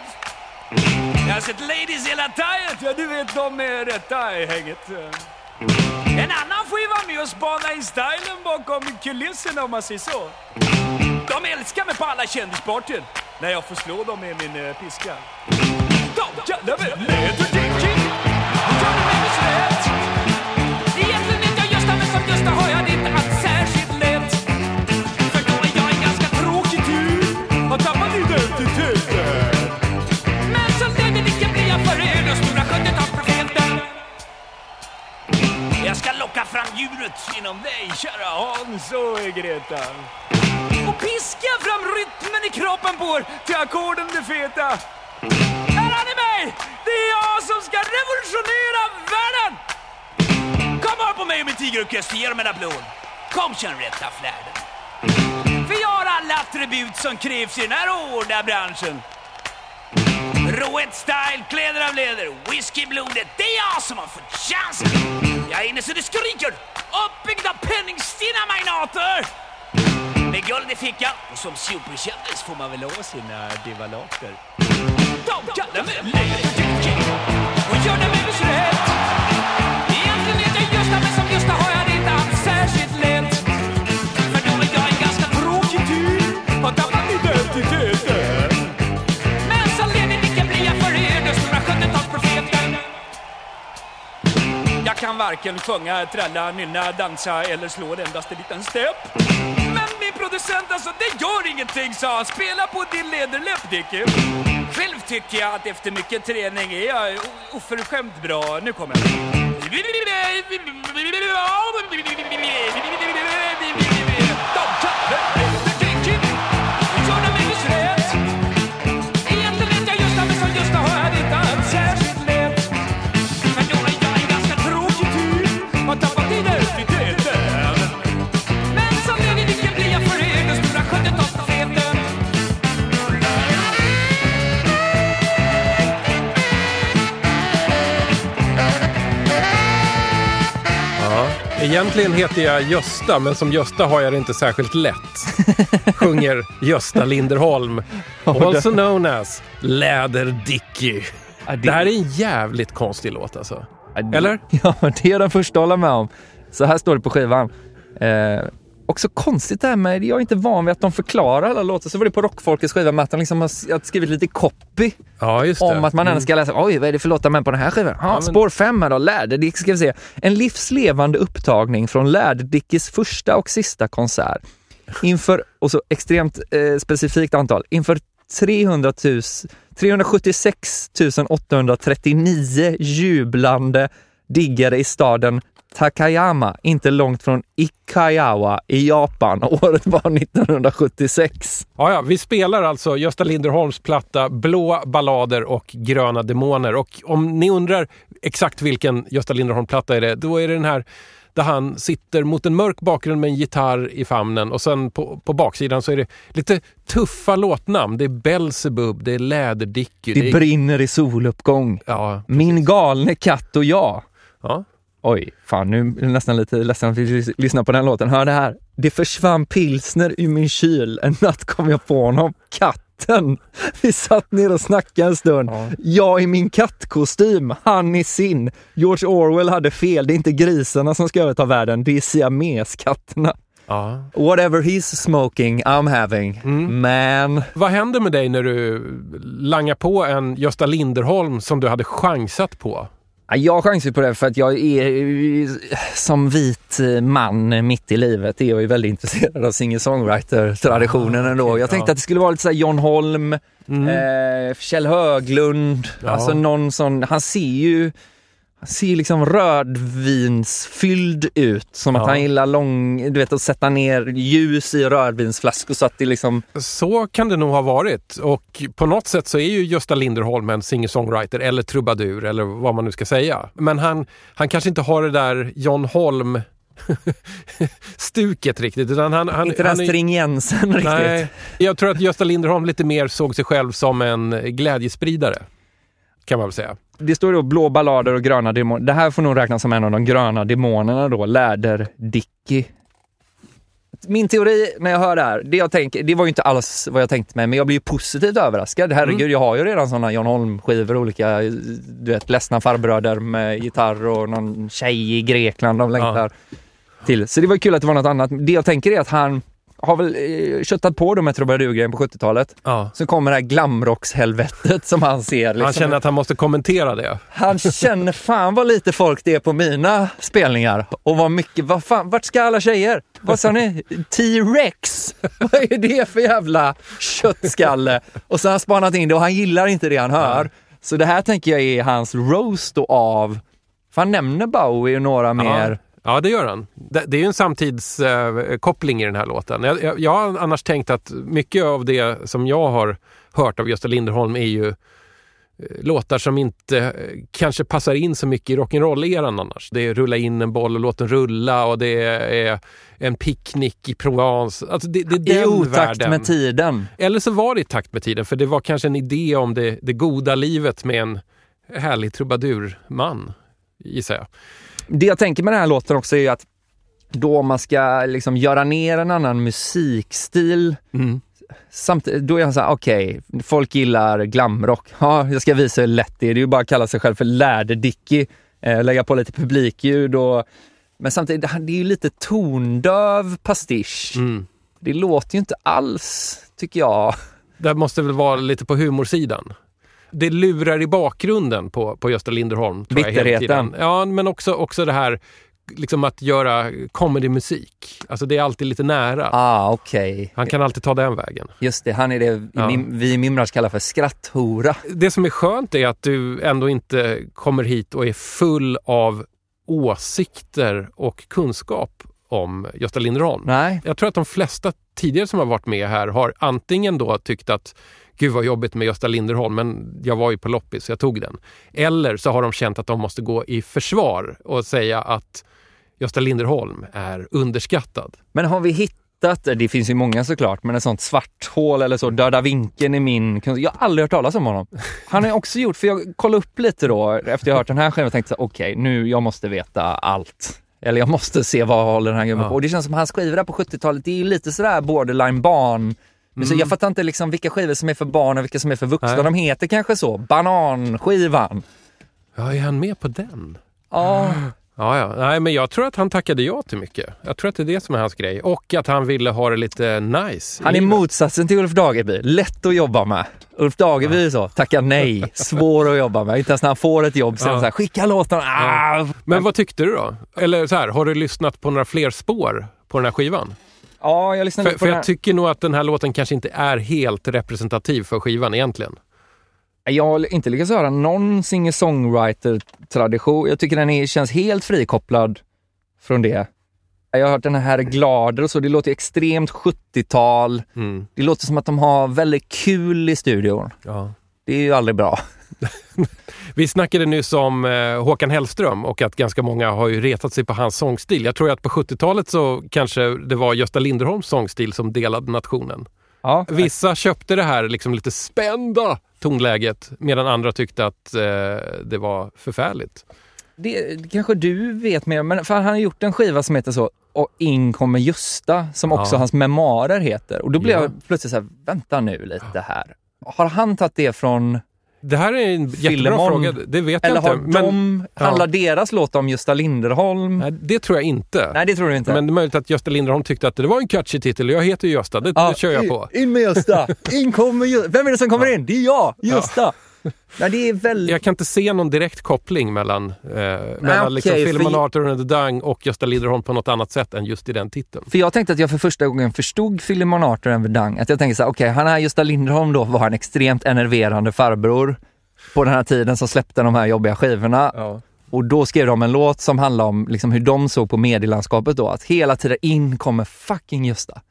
Jag har sett Ladies hela taget, ja du vet de med rätta i hänget. En annan får ju vara med och spana i stylen bakom kulisserna om man säger så. De älskar mig på alla kändispartyn när jag får slå dem med min eh, piska. De kallar mig fram djuret inom dig, kära Hans och Greta. Och piska fram rytmen i kroppen på er till ackorden det feta. Här har ni mig! Det är jag som ska revolutionera världen! Kom här på mig och min tigerorkester, ge dem en applåd. Kom känn rätta flärden. För jag har alla attribut som krävs i den här hårda branschen. Råhet style, kläder av läder, whisky i blodet. Det är jag som har fått chansen. Jag är inne så det skriker. Uppbyggd av penningstinna magnater. Med guld i fickan och som superkändis får man väl ha sina divalater. De kallar mig Läderdicky och gör det med viss rätt. Egentligen heter jag Gösta, men som Gösta har jag det inte alls särskilt lätt. För då är jag en ganska tråkig typ, har tappat identitet. Varken sjunga, trälla, nynna, dansa eller slå en endaste liten stepp. Men min producent alltså, det gör ingenting sa han. Spela på din läderläpp Dicky. Själv tycker jag att efter mycket träning är jag oförskämt bra. Nu kommer jag. Egentligen heter jag Gösta, men som Gösta har jag det inte särskilt lätt. Sjunger Gösta Linderholm. Also known as Läder-Dicky. Det här är en jävligt konstig låt alltså. Eller? Ja, det är den första att hålla med om. Så här står det på skivan. Eh, också konstigt det här med, jag är inte van vid att de förklarar alla låtar. Så var det på Rockfolkets skiva med att de liksom har skrivit lite copy Ja, om att man ändå ska läsa, oj vad är det för låtar med på den här skivan? Ja, men- Spår 5 här då, Läderdick ska vi se. En livslevande upptagning från Läderdickis första och sista konsert. Inför, och så extremt eh, specifikt antal, inför 300 000, 376 839 jublande diggare i staden Takayama, inte långt från Ikayawa i Japan. Året var 1976. Ja, ja, vi spelar alltså Gösta Linderholms platta Blå ballader och Gröna demoner. Och om ni undrar exakt vilken Gösta Linderholm-platta är det, då är det den här där han sitter mot en mörk bakgrund med en gitarr i famnen och sen på, på baksidan så är det lite tuffa låtnamn. Det är Belzebub, det är Läderdicky. Det är, brinner i soluppgång. ja, Min galne katt och jag. ja. Oj, fan nu är jag nästan lite ledsen att vi lys- lyssnar på den låten. Hör det här. Det försvann pilsner ur min kyl. En natt kom jag på honom. Katten. Vi satt ner och snackade en stund. Jag i min kattkostym, han i sin. George Orwell hade fel. Det är inte grisarna som ska överta världen. Det är siameskatterna. ja. Whatever he's smoking, I'm having. Man. Vad händer med dig när du langar på en Gösta Linderholm som du hade chansat på? Ja, Jag chansar på det för att jag är som vit eh, man mitt i livet är jag ju väldigt intresserad av singer-songwriter-traditionen ändå. Jag tänkte ja. att det skulle vara lite såhär John Holm, eh, Kjell Höglund, Ja. alltså någon sån, han ser ju ser liksom rödvinsfylld ut, som att Ja. han gillar lång, du vet att sätta ner ljus i rödvinsflaskor så att det liksom Så kan det nog ha varit. Och på något sätt så är ju Gösta Linderholm en singer-songwriter eller trubadur eller vad man nu ska säga. Men han, han kanske inte har det där John Holm stuket riktigt. Utan han, han, inte den han stringensen riktigt. Nej, jag tror att Gösta Linderholm lite mer såg sig själv som en glädjespridare. Kan man väl säga. Det står då blå ballader och gröna demoner. Det här får nog räknas som en av de gröna demonerna då, Läder-Dicky. Min teori när jag hör det här, det, jag tänker, det var ju inte alls vad jag tänkte mig, men jag blir ju positivt överraskad. Herregud, jag har ju redan sådana John Holm-skivor, olika, du vet, ledsna farbröder med gitarr och någon tjej i Grekland de längtar till. Så det var kul att det var något annat. Det jag tänker är att han har väl eh, köttat på dem med trubadurgrejen på 70-talet. Ja. Så kommer det här glamrockshelvetet som han ser. Liksom. Han känner att han måste kommentera det. Han känner fan vad lite folk det är på mina spelningar. Och vad mycket, vad fan, vart ska alla tjejer? Vad sa ni? T-Rex? Vad är det för jävla köttskalle? Och så har han spanat in det och han gillar inte det han hör. Så det här tänker jag är hans roast då av, för han nämner Bowie och några mer. Ja, det gör han. Det, är ju en samtidskoppling i den här låten. Jag, jag, jag har annars tänkt att mycket av det som jag har hört av Gösta Linderholm är ju eh, låtar som inte eh, kanske passar in så mycket i rock'n'roll-eran annars. Det är rulla in en boll och låt den rulla och det är en picknick i Provence. Alltså det, det är I otakt världen. med tiden. Eller så var det i takt med tiden, för det var kanske en idé om det, det goda livet med en härlig trubadurman, gissar jag. Det jag tänker med den här låten också är att då man ska liksom göra ner en annan musikstil Samtidigt, då är han så här, okej, folk gillar glamrock. Ja, jag ska visa hur lätt det är. Det är ju bara att kalla sig själv för Läderdicky. Eh, lägga på lite publikljud och... Men samtidigt, det är ju lite tondöv pastisch. Mm. Det låter ju inte alls, tycker jag. Det måste väl vara lite på humorsidan. Det lurar i bakgrunden på, på Gösta Linderholm. Tror jag, Bitterheten. tiden. Ja, men också, också det här liksom att göra comedymusik. Alltså det är alltid lite nära. Ah, okej. Han kan alltid ta den vägen. Just det, han är det Ja. mim, vi i Mimrars kallar för skratthora. Det som är skönt är att du ändå inte kommer hit och är full av åsikter och kunskap om Gösta Linderholm. Nej, Jag tror att de flesta tidigare som har varit med här har antingen då tyckt att gud vad jobbigt med Gösta Linderholm, men jag var ju på loppis så jag tog den. Eller så har de känt att de måste gå i försvar och säga att Gösta Linderholm är underskattad. men har vi hittat, det finns ju många såklart, men ett sånt svart hål eller så, döda vinkeln i min. Jag har aldrig hört talas om honom. Han har också gjort, för jag kollade upp lite då efter jag hört den här skivan och tänkte okej, nu, jag måste veta allt. Eller jag måste se vad håller den här gubben Ja. på. Och det känns som hans skivor på 70-talet, det är ju lite sådär borderline barn. Men Så jag fattar inte liksom vilka skivor som är för barn och vilka som är för vuxna. Nej. De heter kanske så, Bananskivan. Ja, är han med på den? Ja, Ja, ja. Nej, men jag tror att han tackade ja till mycket. Jag tror att det är det som är hans grej. Och att han ville ha det lite nice. han är motsatsen till Ulf Dageby. Lätt att jobba med. Ulf Dageby är så, tackar nej, svår att jobba med. Inte ens när han får ett jobb han Ja. så här, skicka låten. Ah. Men vad tyckte du då? Eller så här, har du lyssnat på några fler spår på den här skivan? Ja, jag lyssnade För, på för jag tycker nog att den här låten kanske inte är helt representativ för skivan egentligen. Jag har inte lyckats höra någon singer-songwriter-tradition. Jag tycker den är, känns helt frikopplad från det. Jag har hört den här Glader och så, det låter extremt 70-tal. Mm. Det låter som att de har väldigt kul i studion. Ja. Det är ju aldrig bra. Vi snackade nyss om eh, Håkan Hellström och att ganska många har ju retat sig på hans sångstil. Jag tror att på 70-talet så kanske det var Gösta Linderholms sångstil som delade nationen. Ja, Vissa köpte det här liksom lite spända tonläget medan andra tyckte att eh, det var förfärligt. det, kanske du vet mer men för han har gjort en skiva som heter så och in kommer Justa, som också Ja. hans memoarer heter. Och då blev Ja. jag plötsligt så här, vänta nu lite här. Har han tagit det från, Det här är en jättebra Filemon. fråga. Det vet eller jag inte. Men, de, ja. handlar deras låt om Gösta Linderholm? nej, det tror jag inte. Nej, det tror du inte. Men det är möjligt att Gösta Linderholm tyckte att det var en catchy titel. Jag heter ju Gösta, det, det kör jag på. In, in med Gösta! In kommer Gösta! Vem är det som kommer in? Det är jag, Gösta! Nej, det är väldigt... Jag kan inte se någon direkt koppling mellan, eh, mellan okej, liksom för- Philemon Arthur and the Dung och Gösta Linderholm på något annat sätt än just i den titeln. För jag tänkte att jag för första gången förstod Philemon Arthur and the Dang. Att jag tänkte så här, okej, han här Gösta Linderholm då var en extremt enerverande farbror på den här tiden som släppte de här jobbiga skivorna. Ja. Och då skrev de en låt som handlade om liksom hur de såg på medielandskapet då. Att hela tiden in kommer fucking Gösta.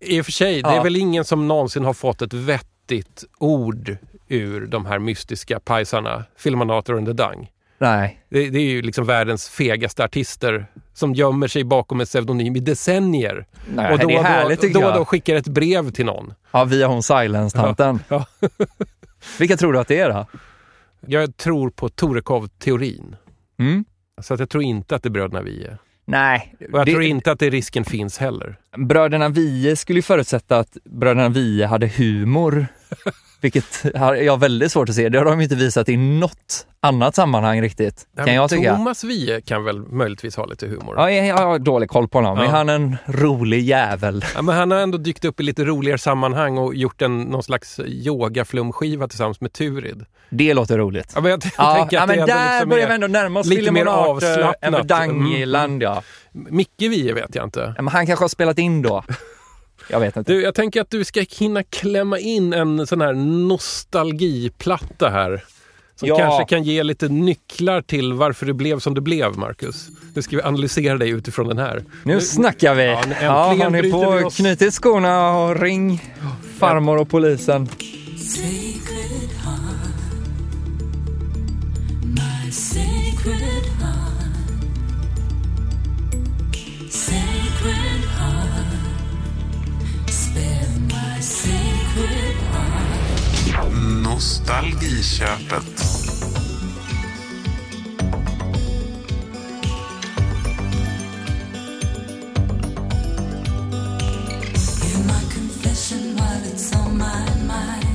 I och för sig, det är Ja. väl ingen som någonsin har fått ett vettigt ord ur de här mystiska pajsarna, Philemon Arthur and the Dung. Nej. Det, det är ju liksom världens fegaste artister som gömmer sig bakom en pseudonym i decennier. Nej, och då, det är härligt då, då, jag. då skickar ett brev till någon. Ja, via hon Silence-tanten. Ja. Vilka tror du att det är då? Jag tror på Torekov-teorin. Mm? Så att jag tror inte att det är bröderna Wiehe. Nej. Och jag det- tror inte att det risken finns heller. Bröderna Wiehe skulle ju förutsätta att bröderna Wiehe hade humor. Vilket har jag väldigt svårt att se. Det har de inte visat i något annat sammanhang riktigt. Nej, Kan men jag tycka. Thomas Wiehe kan väl möjligtvis ha lite humor. Ja, jag, jag har dålig koll på honom. Ja. Är han en rolig jävel? Ja, men han har ändå dykt upp i lite roligare sammanhang och gjort en, någon slags yogaflumskiva tillsammans med Turid. Det låter roligt. Ja, men jag t- Ja, tänker att men det där liksom börjar vi ändå närma oss lite mer Arthur, avslappnat. en Verdang-land ja. Micke Wiehe vet jag inte. ja. Men han kanske har spelat in då. Jag vet inte. Du, jag tänker att du ska hinna klämma in en sån här nostalgiplatta här. Som Ja. kanske kan ge lite nycklar till varför det blev som det blev, Marcus. Nu ska vi analysera dig utifrån den här. Nu snackar vi. Ja, Ja, har ni på knutit skorna och ring farmor och polisen. Sacred heart, my sacred heart, Nostalgiköpet. Hear my confession while it's on my mind.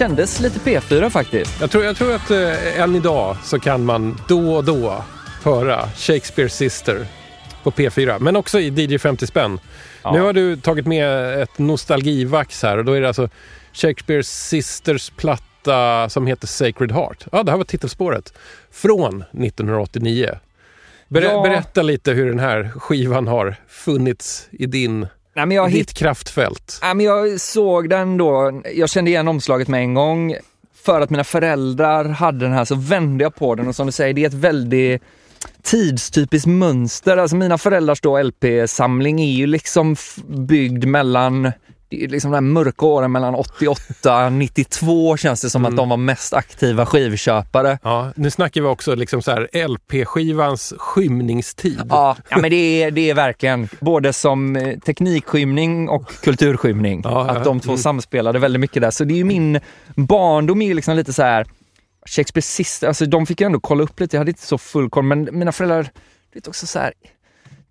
Kändes lite P4 faktiskt. Jag tror, jag tror att eh, än idag så kan man då och då höra Shakespeare Sister på P4, men också i DJ 50 spänn. Ja. Nu har du tagit med ett nostalgivax här och då är det alltså Shakespeare Sisters platta som heter Sacred Heart. Ja, det här var titelspåret från 1989. Ber- Ja. Berätta lite hur den här skivan har funnits i din, Nej, men jag, ditt hitt, kraftfält. nej, men jag såg den då, jag kände igen omslaget med en gång. För att mina föräldrar hade den här så vände jag på den och som du säger, det är ett väldigt tidstypiskt mönster. Alltså mina föräldrars då LP-samling är ju liksom byggd mellan liksom de här mörka åren mellan 88 och 92 känns det som att de var mest aktiva skivköpare. Ja, nu snackar vi också liksom så här LP-skivans skymningstid. Ja, ja men det är, det är verkligen både som eh, teknikskymning och kulturskymning. Ja, ja. Att de två Mm. samspelade väldigt mycket där. Så det är ju min barndom är liksom lite så här Shakespeare sista, alltså de fick jag ändå kolla upp lite, jag hade inte så full koll, men mina föräldrar, det är också så här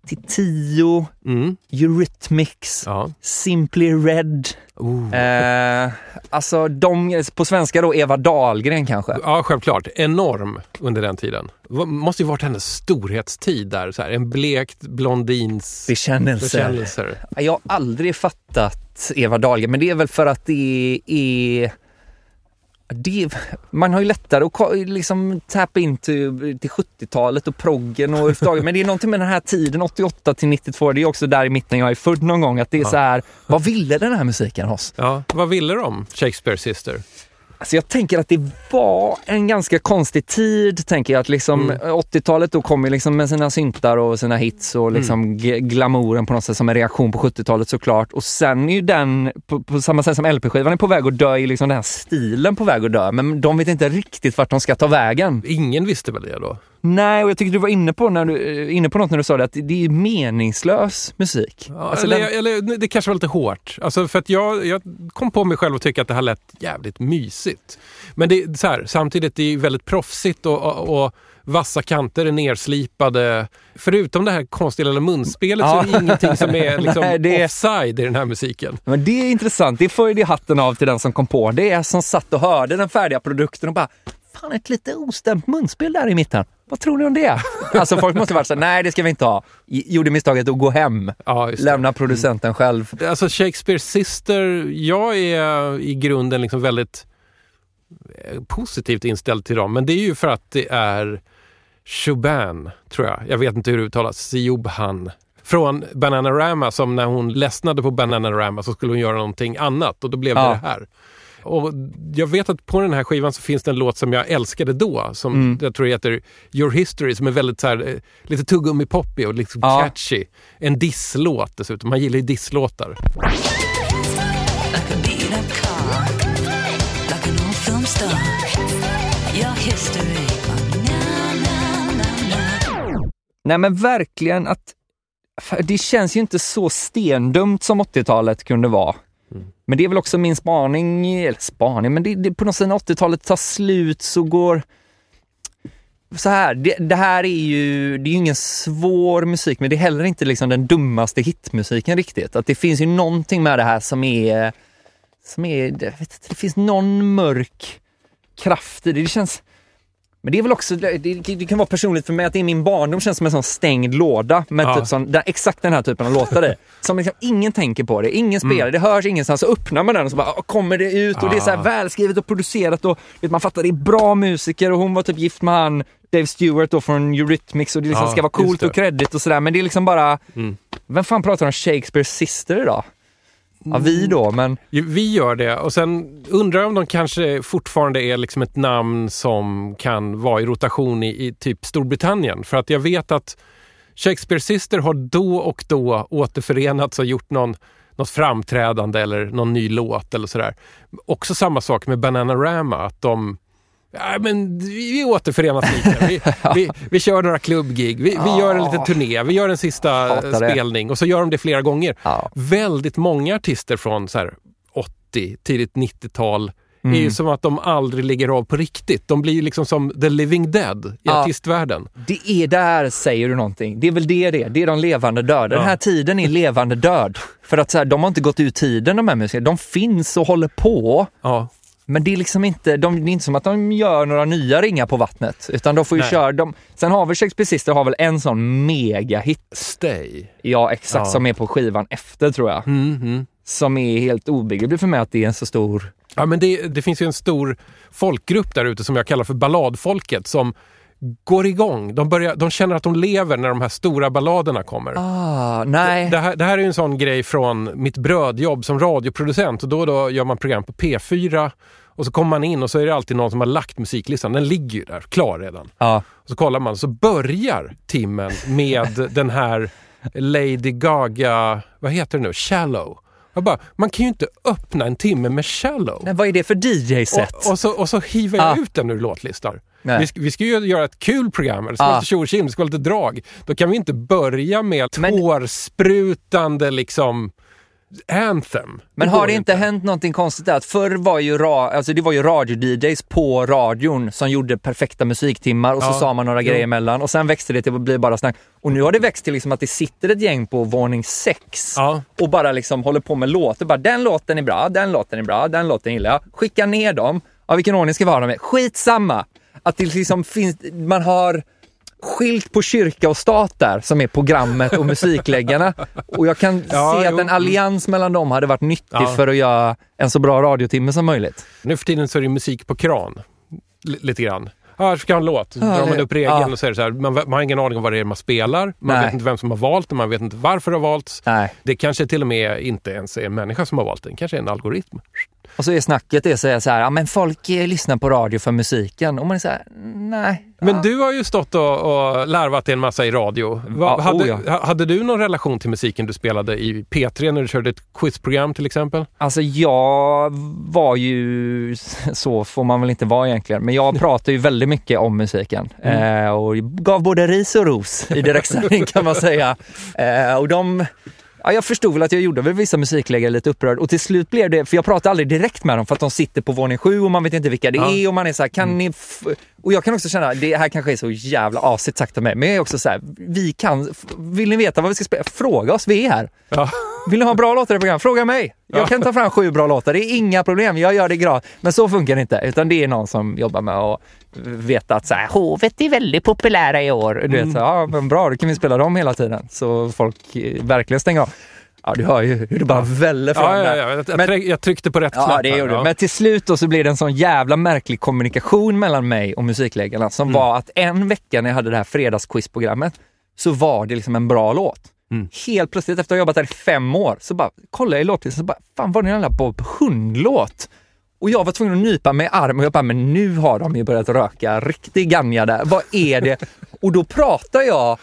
till tio, Mm. Eurythmics, Ja. Simply Red. Oh. Eh, alltså de, på svenska då Eva Dahlgren kanske. Ja, självklart. Enorm under den tiden. Måste ju varit hennes storhetstid där. Så här, en blekt blondins Bekännelser. bekännelser. Jag har aldrig fattat Eva Dahlgren, men det är väl för att det är... Det, man har ju lättare att liksom tappa in till, till 70-talet och proggen och Dahlgren, men det är någonting med den här tiden, 88 till 92, det är också där i mitten jag är född någon gång, att det är så här, vad ville den här musiken oss? Ja, vad ville de, Shakespeare Sister? Alltså jag tänker att det var en ganska konstig tid, tänker jag. Att liksom 80-talet då kom ju liksom med sina syntar och sina hits och liksom g- glamouren på något sätt som en reaktion på 70-talet såklart. Och sen är ju den, på, på samma sätt som LP-skivan är på väg att dö, är liksom den här stilen på väg att dö. Men de vet inte riktigt vart de ska ta vägen. Ingen visste väl det då? Nej, och jag tycker du var inne på, när du, eh, inne på något när du sa det, att det är meningslös musik. Ja, Alltså eller, den- eller det kanske var lite hårt. Alltså för att jag, jag kom på mig själv och tycka att det här lät jävligt mysigt. Men det är så här, samtidigt det är väldigt proffsigt och, och, och vassa kanter är nerslipade. Förutom det här konstiga lilla munspelet så är det Ja. ingenting som är liksom Nej, det- offside i den här musiken. Men det är intressant. Det får ju hatten av till den som kom på. Det är som satt och hörde den färdiga produkten och bara Fan, ett lite ostämt munspel där i mitten. Vad tror ni om det? Alltså folk måste varit så här, nej det ska vi inte ha. Gjorde misstaget att gå hem. Ja, det. Lämna producenten själv. Alltså Shakespeare Sister, jag är i grunden liksom väldigt eh, positivt inställd till dem. Men det är ju för att det är Shuban, tror jag. Jag vet inte hur det uttalas. Siobhan. Från Bananarama som när hon ledsnade på Bananarama så skulle hon göra någonting annat och då blev det Ja. det här. Och jag vet att på den här skivan så finns det en låt som jag älskade då som Mm. jag tror heter Your History som är väldigt så här, eh, lite tuggummi-poppig och liksom Ja. catchy. En disslåt dessutom. Man gillar ju disslåtar. Nej men verkligen att det känns ju inte så stendumt som 80-talet kunde vara. Men det är väl också min spaning, eller spaning, men det, det, på något sätt när 80-talet tar slut så går... Så här, det, det här är ju, det är ju ingen svår musik, men det är heller inte liksom den dummaste hitmusiken riktigt. Att det finns ju någonting med det här som är, som är, jag vet inte, det finns någon mörk kraft i det. Det känns, men det är väl också, det, kan vara personligt för mig att det är min barndom känns som en sån stängd låda med Ja. typ sån, där, exakt den här typen av låtar i. Som liksom ingen tänker på det, ingen spelar, det hörs ingenstans. Så öppnar man den och så bara, ah, kommer det ut och det är så här Ah. välskrivet och producerat och vet, man fattar det är bra musiker och hon var typ gift med han Dave Stewart då från Eurythmics och det liksom Ja, ska vara coolt och credit och sådär men det är liksom bara, Mm. vem fan pratar om Shakespeares sister idag? Ja, vi då, men Vi gör det och sen undrar jag om de kanske fortfarande är liksom ett namn som kan vara i rotation i, i typ Storbritannien. För att jag vet att Shakespeare Sister har då och då återförenats och gjort någon, något framträdande eller någon ny låt eller sådär. Också samma sak med Bananarama, att de Ja, men vi, återförenas lite. Vi, vi, vi kör några klubbgig, vi, vi gör en liten turné, vi gör en sista det. spelning och så gör de det flera gånger. ja. Väldigt många artister från så här 80, tidigt 90-tal är Mm. ju som att de aldrig ligger av på riktigt. De blir ju liksom som the living dead i Ja. artistvärlden. Det är där säger du någonting. Det är väl det det är. Det är de levande döda. Den här tiden är levande död. För att så här, de har inte gått ur tiden de här musikerna. De finns och håller på. Men det är liksom inte, de, det är inte som att de gör några nya ringar på vattnet. Utan de får ju Nej. köra, de, sen har väl Shakespeare har väl en sån megahit. Stay. Ja, exakt, Ja. som är på skivan efter tror jag. Mm, mm. Som är helt obegripligt för mig att det är en så stor... Ja, men det, det finns ju en stor folkgrupp där ute som jag kallar för balladfolket som går igång. De, börjar, de känner att de lever när de här stora balladerna kommer. Ah, nej. Det här, det här är en sån grej från mitt brödjobb som radioproducent. Och då och då gör man program på P4 och så kommer man in och så är det alltid någon som har lagt musiklistan. Den ligger ju där, klar redan. Ja. Och så kollar man, så börjar timmen med den här Lady Gaga, vad heter det nu, Shallow. Jag bara, man kan ju inte öppna en timme med Shallow. Men vad är det för DJ-set? Och, och, så, och så hivar jag Ah. ut den ur låtlistor. Nej. Vi, ska- vi ska ju göra ett kul program, det ska vara Ah. lite tjim, det ska vara lite drag. Då kan vi inte börja med Men- tårsprutande liksom anthem. Men går har det inte hänt någonting konstigt där? Att Förr var ju, ra, alltså det var ju radio-DJs på radion som gjorde perfekta musiktimmar och så Ja, sa man några jo. grejer emellan och sen växte det till att bli bara snack. Och nu har det växt till liksom att det sitter ett gäng på våning sex Ja. och bara liksom håller på med låtar. Bara den låten är bra, den låten är bra, den låten gillar jag. Skicka ner dem. Ja, vilken ordning ska vi ha dem i? Skitsamma! Att det liksom finns, man har skilt på kyrka och stat där som är programmet och musikläggarna. Och jag kan Ja, se att jo. en allians mellan dem hade varit nyttig Ja. för att göra en så bra radiotimme som möjligt. Nu för tiden så är det musik på kran. L- lite grann. Ja, ska ha en låt. Så drar man upp regeln ja. och det så här, man, man har ingen aning om vad det är man spelar. Man Nej. vet inte vem som har valt det, man vet inte varför det har valts. Nej. Det kanske till och med inte ens är en människa som har valt det, det kanske är en algoritm. Och så är snacket det så är så här, ja men folk eh, lyssnar på radio för musiken. Och man är så här, nej. Men Ja. du har ju stått och, och larvat en massa i radio. Va, Ja, hade, oh ja. ha- hade du någon relation till musiken du spelade i P3 när du körde ett quizprogram till exempel? Alltså jag var ju, så får man väl inte vara egentligen, men jag pratar ju väldigt mycket om musiken. Mm. Eh, och gav både ris och ros i direktsändning kan man säga. Eh, och de, ja, jag förstod väl att jag gjorde väl vissa musikläggare lite upprörd och till slut blev det, för jag pratar aldrig direkt med dem för att de sitter på våning sju och man vet inte vilka det Ja. är och man är så här, kan ni... Och jag kan också känna, det här kanske är så jävla asigt sagt av mig, men jag är också så här, vi kan, vill ni veta vad vi ska spela? Fråga oss, vi är här. Ja. Vill ni ha bra låtar i program? Fråga mig. Jag kan ta fram sju bra låtar, det är inga problem. Jag gör det gratis. Men så funkar det inte, utan det är någon som jobbar med att veta att så här, hovet är väldigt populära i år. Du Mm. vet, så, ja, men bra, då kan vi spela dem hela tiden. Så folk eh, verkligen stänger av. Ja, du hör ju hur det bara väller fram Ja, ja, ja. Jag, Men- jag tryckte på rätt Ja, knapp det gjorde. Ja. Men till slut då så blev det en sån jävla märklig kommunikation mellan mig och musikläggarna som Mm. var att en vecka när jag hade det här fredagsquizprogrammet så var det liksom en bra låt. Mm. Helt plötsligt efter att ha jobbat där i fem år så bara kollade jag i låtlistan så bara, fan var det en jävla Bob Hund-låt? Och jag var tvungen att nypa mig i armen och jag bara, men nu har de ju börjat röka riktig ganja där. Vad är det? Och då pratar jag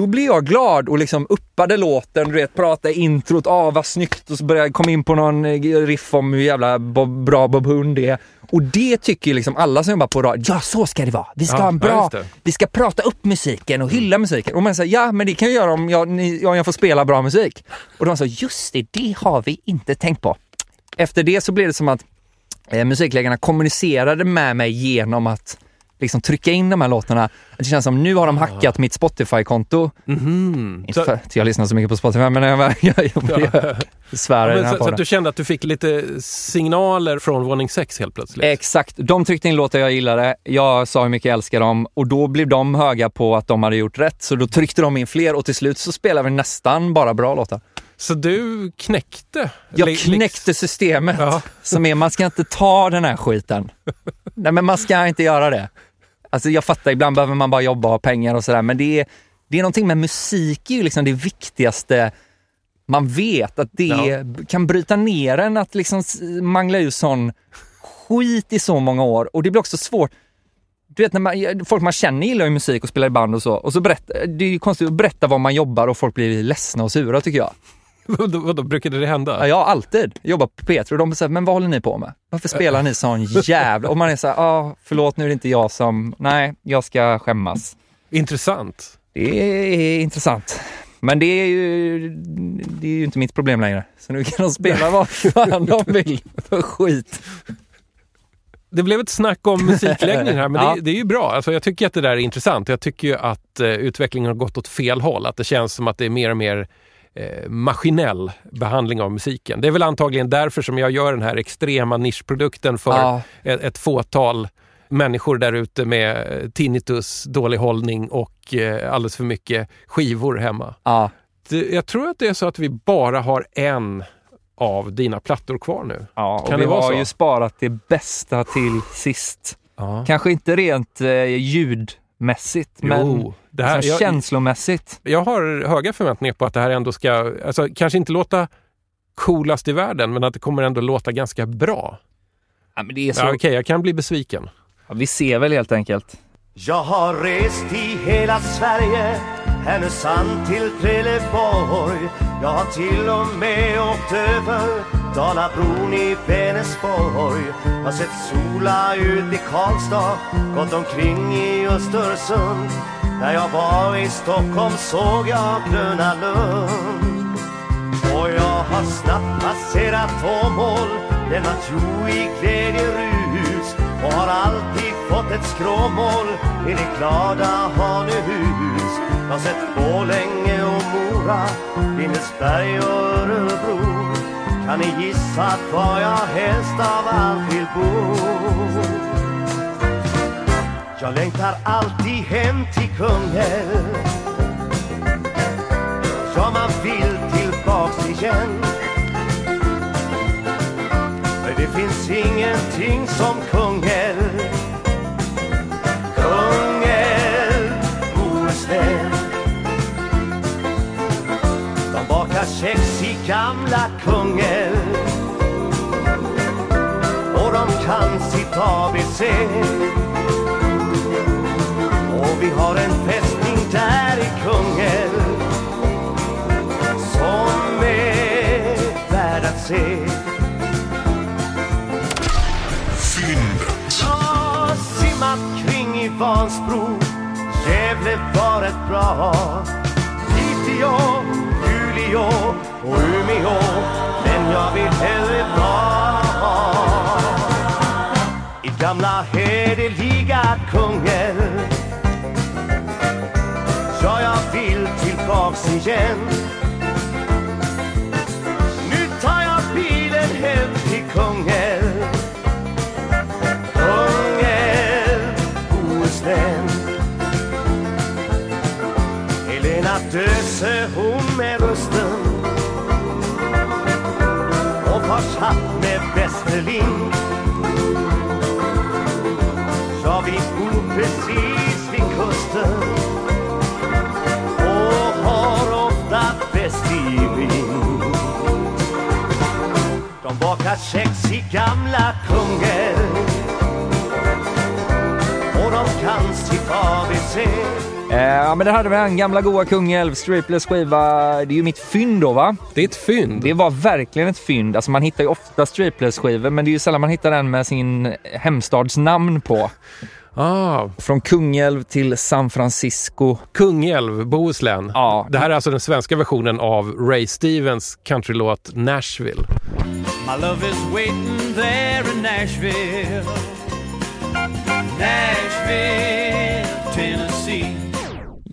då blir jag glad och liksom uppade låten, du vet, prata i introt, ah vad snyggt och så började jag komma in på någon eh, riff om hur jävla Bob, bra Bob Hund är. Och det tycker liksom alla som jobbar på radio, ja så ska det vara. Vi ska Ja, ha en bra, vi ska prata upp musiken och hylla musiken. Och man säger, ja men det kan jag göra om jag, ni, om jag får spela bra musik. Och de sa, just det, det har vi inte tänkt på. Efter det så blev det som att eh, musikläggarna kommunicerade med mig genom att liksom trycka in de här låtarna. Det känns som nu har de hackat mitt Spotify-konto. Mhm. Inte för att jag lyssnar så mycket på Spotify, men jag, jag, jag, jag, svär i Ja, men så, så att du kände att du fick lite signaler från våning sex helt plötsligt? Exakt, de tryckte in låtar jag gillade, jag sa hur mycket jag älskar dem och då blev de höga på att de hade gjort rätt. Så då tryckte de in fler och till slut så spelade vi nästan bara bra låtar. Så du knäckte? Jag knäckte systemet Ja. som är, man ska inte ta den här skiten. Nej men man ska inte göra det. Alltså jag fattar, ibland behöver man bara jobba och ha pengar och sådär, men det är, det är någonting med musik är ju liksom det viktigaste man vet, att det Ja. kan bryta ner en att liksom mangla ur sån skit i så många år. Och det blir också svårt, du vet när man, folk man känner gillar ju musik och spelar i band och så, och så berätta, det är ju konstigt att berätta var man jobbar och folk blir ledsna och sura tycker jag. Vadå, vadå, brukade det hända? Ja, alltid jobbat på Petro och de säger, men vad håller ni på med? Varför spelar ni sån jävla... Och man är så här, ah, förlåt nu är det inte jag som... Nej, jag ska skämmas. Intressant. Det är intressant. Men det är ju, det är ju inte mitt problem längre. Så nu kan de spela vad fan de vill för skit. Det blev ett snack om musikläggning här, men Ja. det, det är ju bra. Alltså, jag tycker att det där är intressant. Jag tycker ju att eh, utvecklingen har gått åt fel håll. Att det känns som att det är mer och mer eh, maskinell behandling av musiken. Det är väl antagligen därför som jag gör den här extrema nischprodukten för Ja. ett, ett fåtal människor där ute med tinnitus, dålig hållning och eh, alldeles för mycket skivor hemma. Ja, jag tror att det är så att vi bara har en av dina plattor kvar nu. ja och Kan vi det vara har så? ju sparat det bästa till sist. Ja. Kanske inte rent eh, ljudmässigt, men Jo, det här, liksom jag, känslomässigt. jag har höga förväntningar på att det här ändå ska, alltså kanske inte låta coolast i världen, men att det kommer ändå låta ganska bra. Ja, men det är så, Ja, Okej, jag kan bli besviken. ja, vi ser väl helt enkelt. Jag har rest i hela Sverige Härnösand till Trelleborg Jag har till och med åkt över Dalabron i Vänersborg Har sett sola ut i Karlstad Gått omkring i Östersund när jag var i Stockholm såg jag Gröna Lund. Och jag har snabbt passerat Åmål Lämnat Jo i glädjerus Och har alltid fått ett skråmål. I det glada Hanöhus Jag har sett Borlänge och Mora Lindesberg och Örebro. Kan ni gissa var jag helst av allt vill bo? Jag längtar alltid hem till Kungälv Ja, man vill tillbaks igen. För det finns ingenting som Kungälv Kungälv, Bohuslän De bakar kex i gamla Kungälv Och de kan sitt ABC har en fästning där i Kungälv som är värd att se. Fyndet. Har simmat kring i Vansbro, Gävle var ett bra. Piteå, Luleå och Umeå, men jag vill hellre vara i gamla hederliga Kungälv. Vill tillbaks igen. Nu tar jag bilen hem till Kungälv. Kungälv, Bohuslän. Helena Döse, hon med rösten. Och fars hatt med Västerlind. Ja, vi bor precis vid kusten Kex i gamla Kungälv och de kan sitt ABC. Eh, Ja, men det hade vi en gamla goa Kungälv, Stripless skiva. Det är ju mitt fynd då va? Det är ett fynd. Det var verkligen ett fynd. Alltså man hittar ju ofta Stripless-skivor, men det är ju sällan man hittar den med sin hemstads namn på. Ah, Från Kungälv till San Francisco. Kungälv, Bohuslän. Ja. Det här är alltså den svenska versionen av Ray Stevens countrylåt Nashville. My love is waiting there in Nashville. Nashville, Tennessee.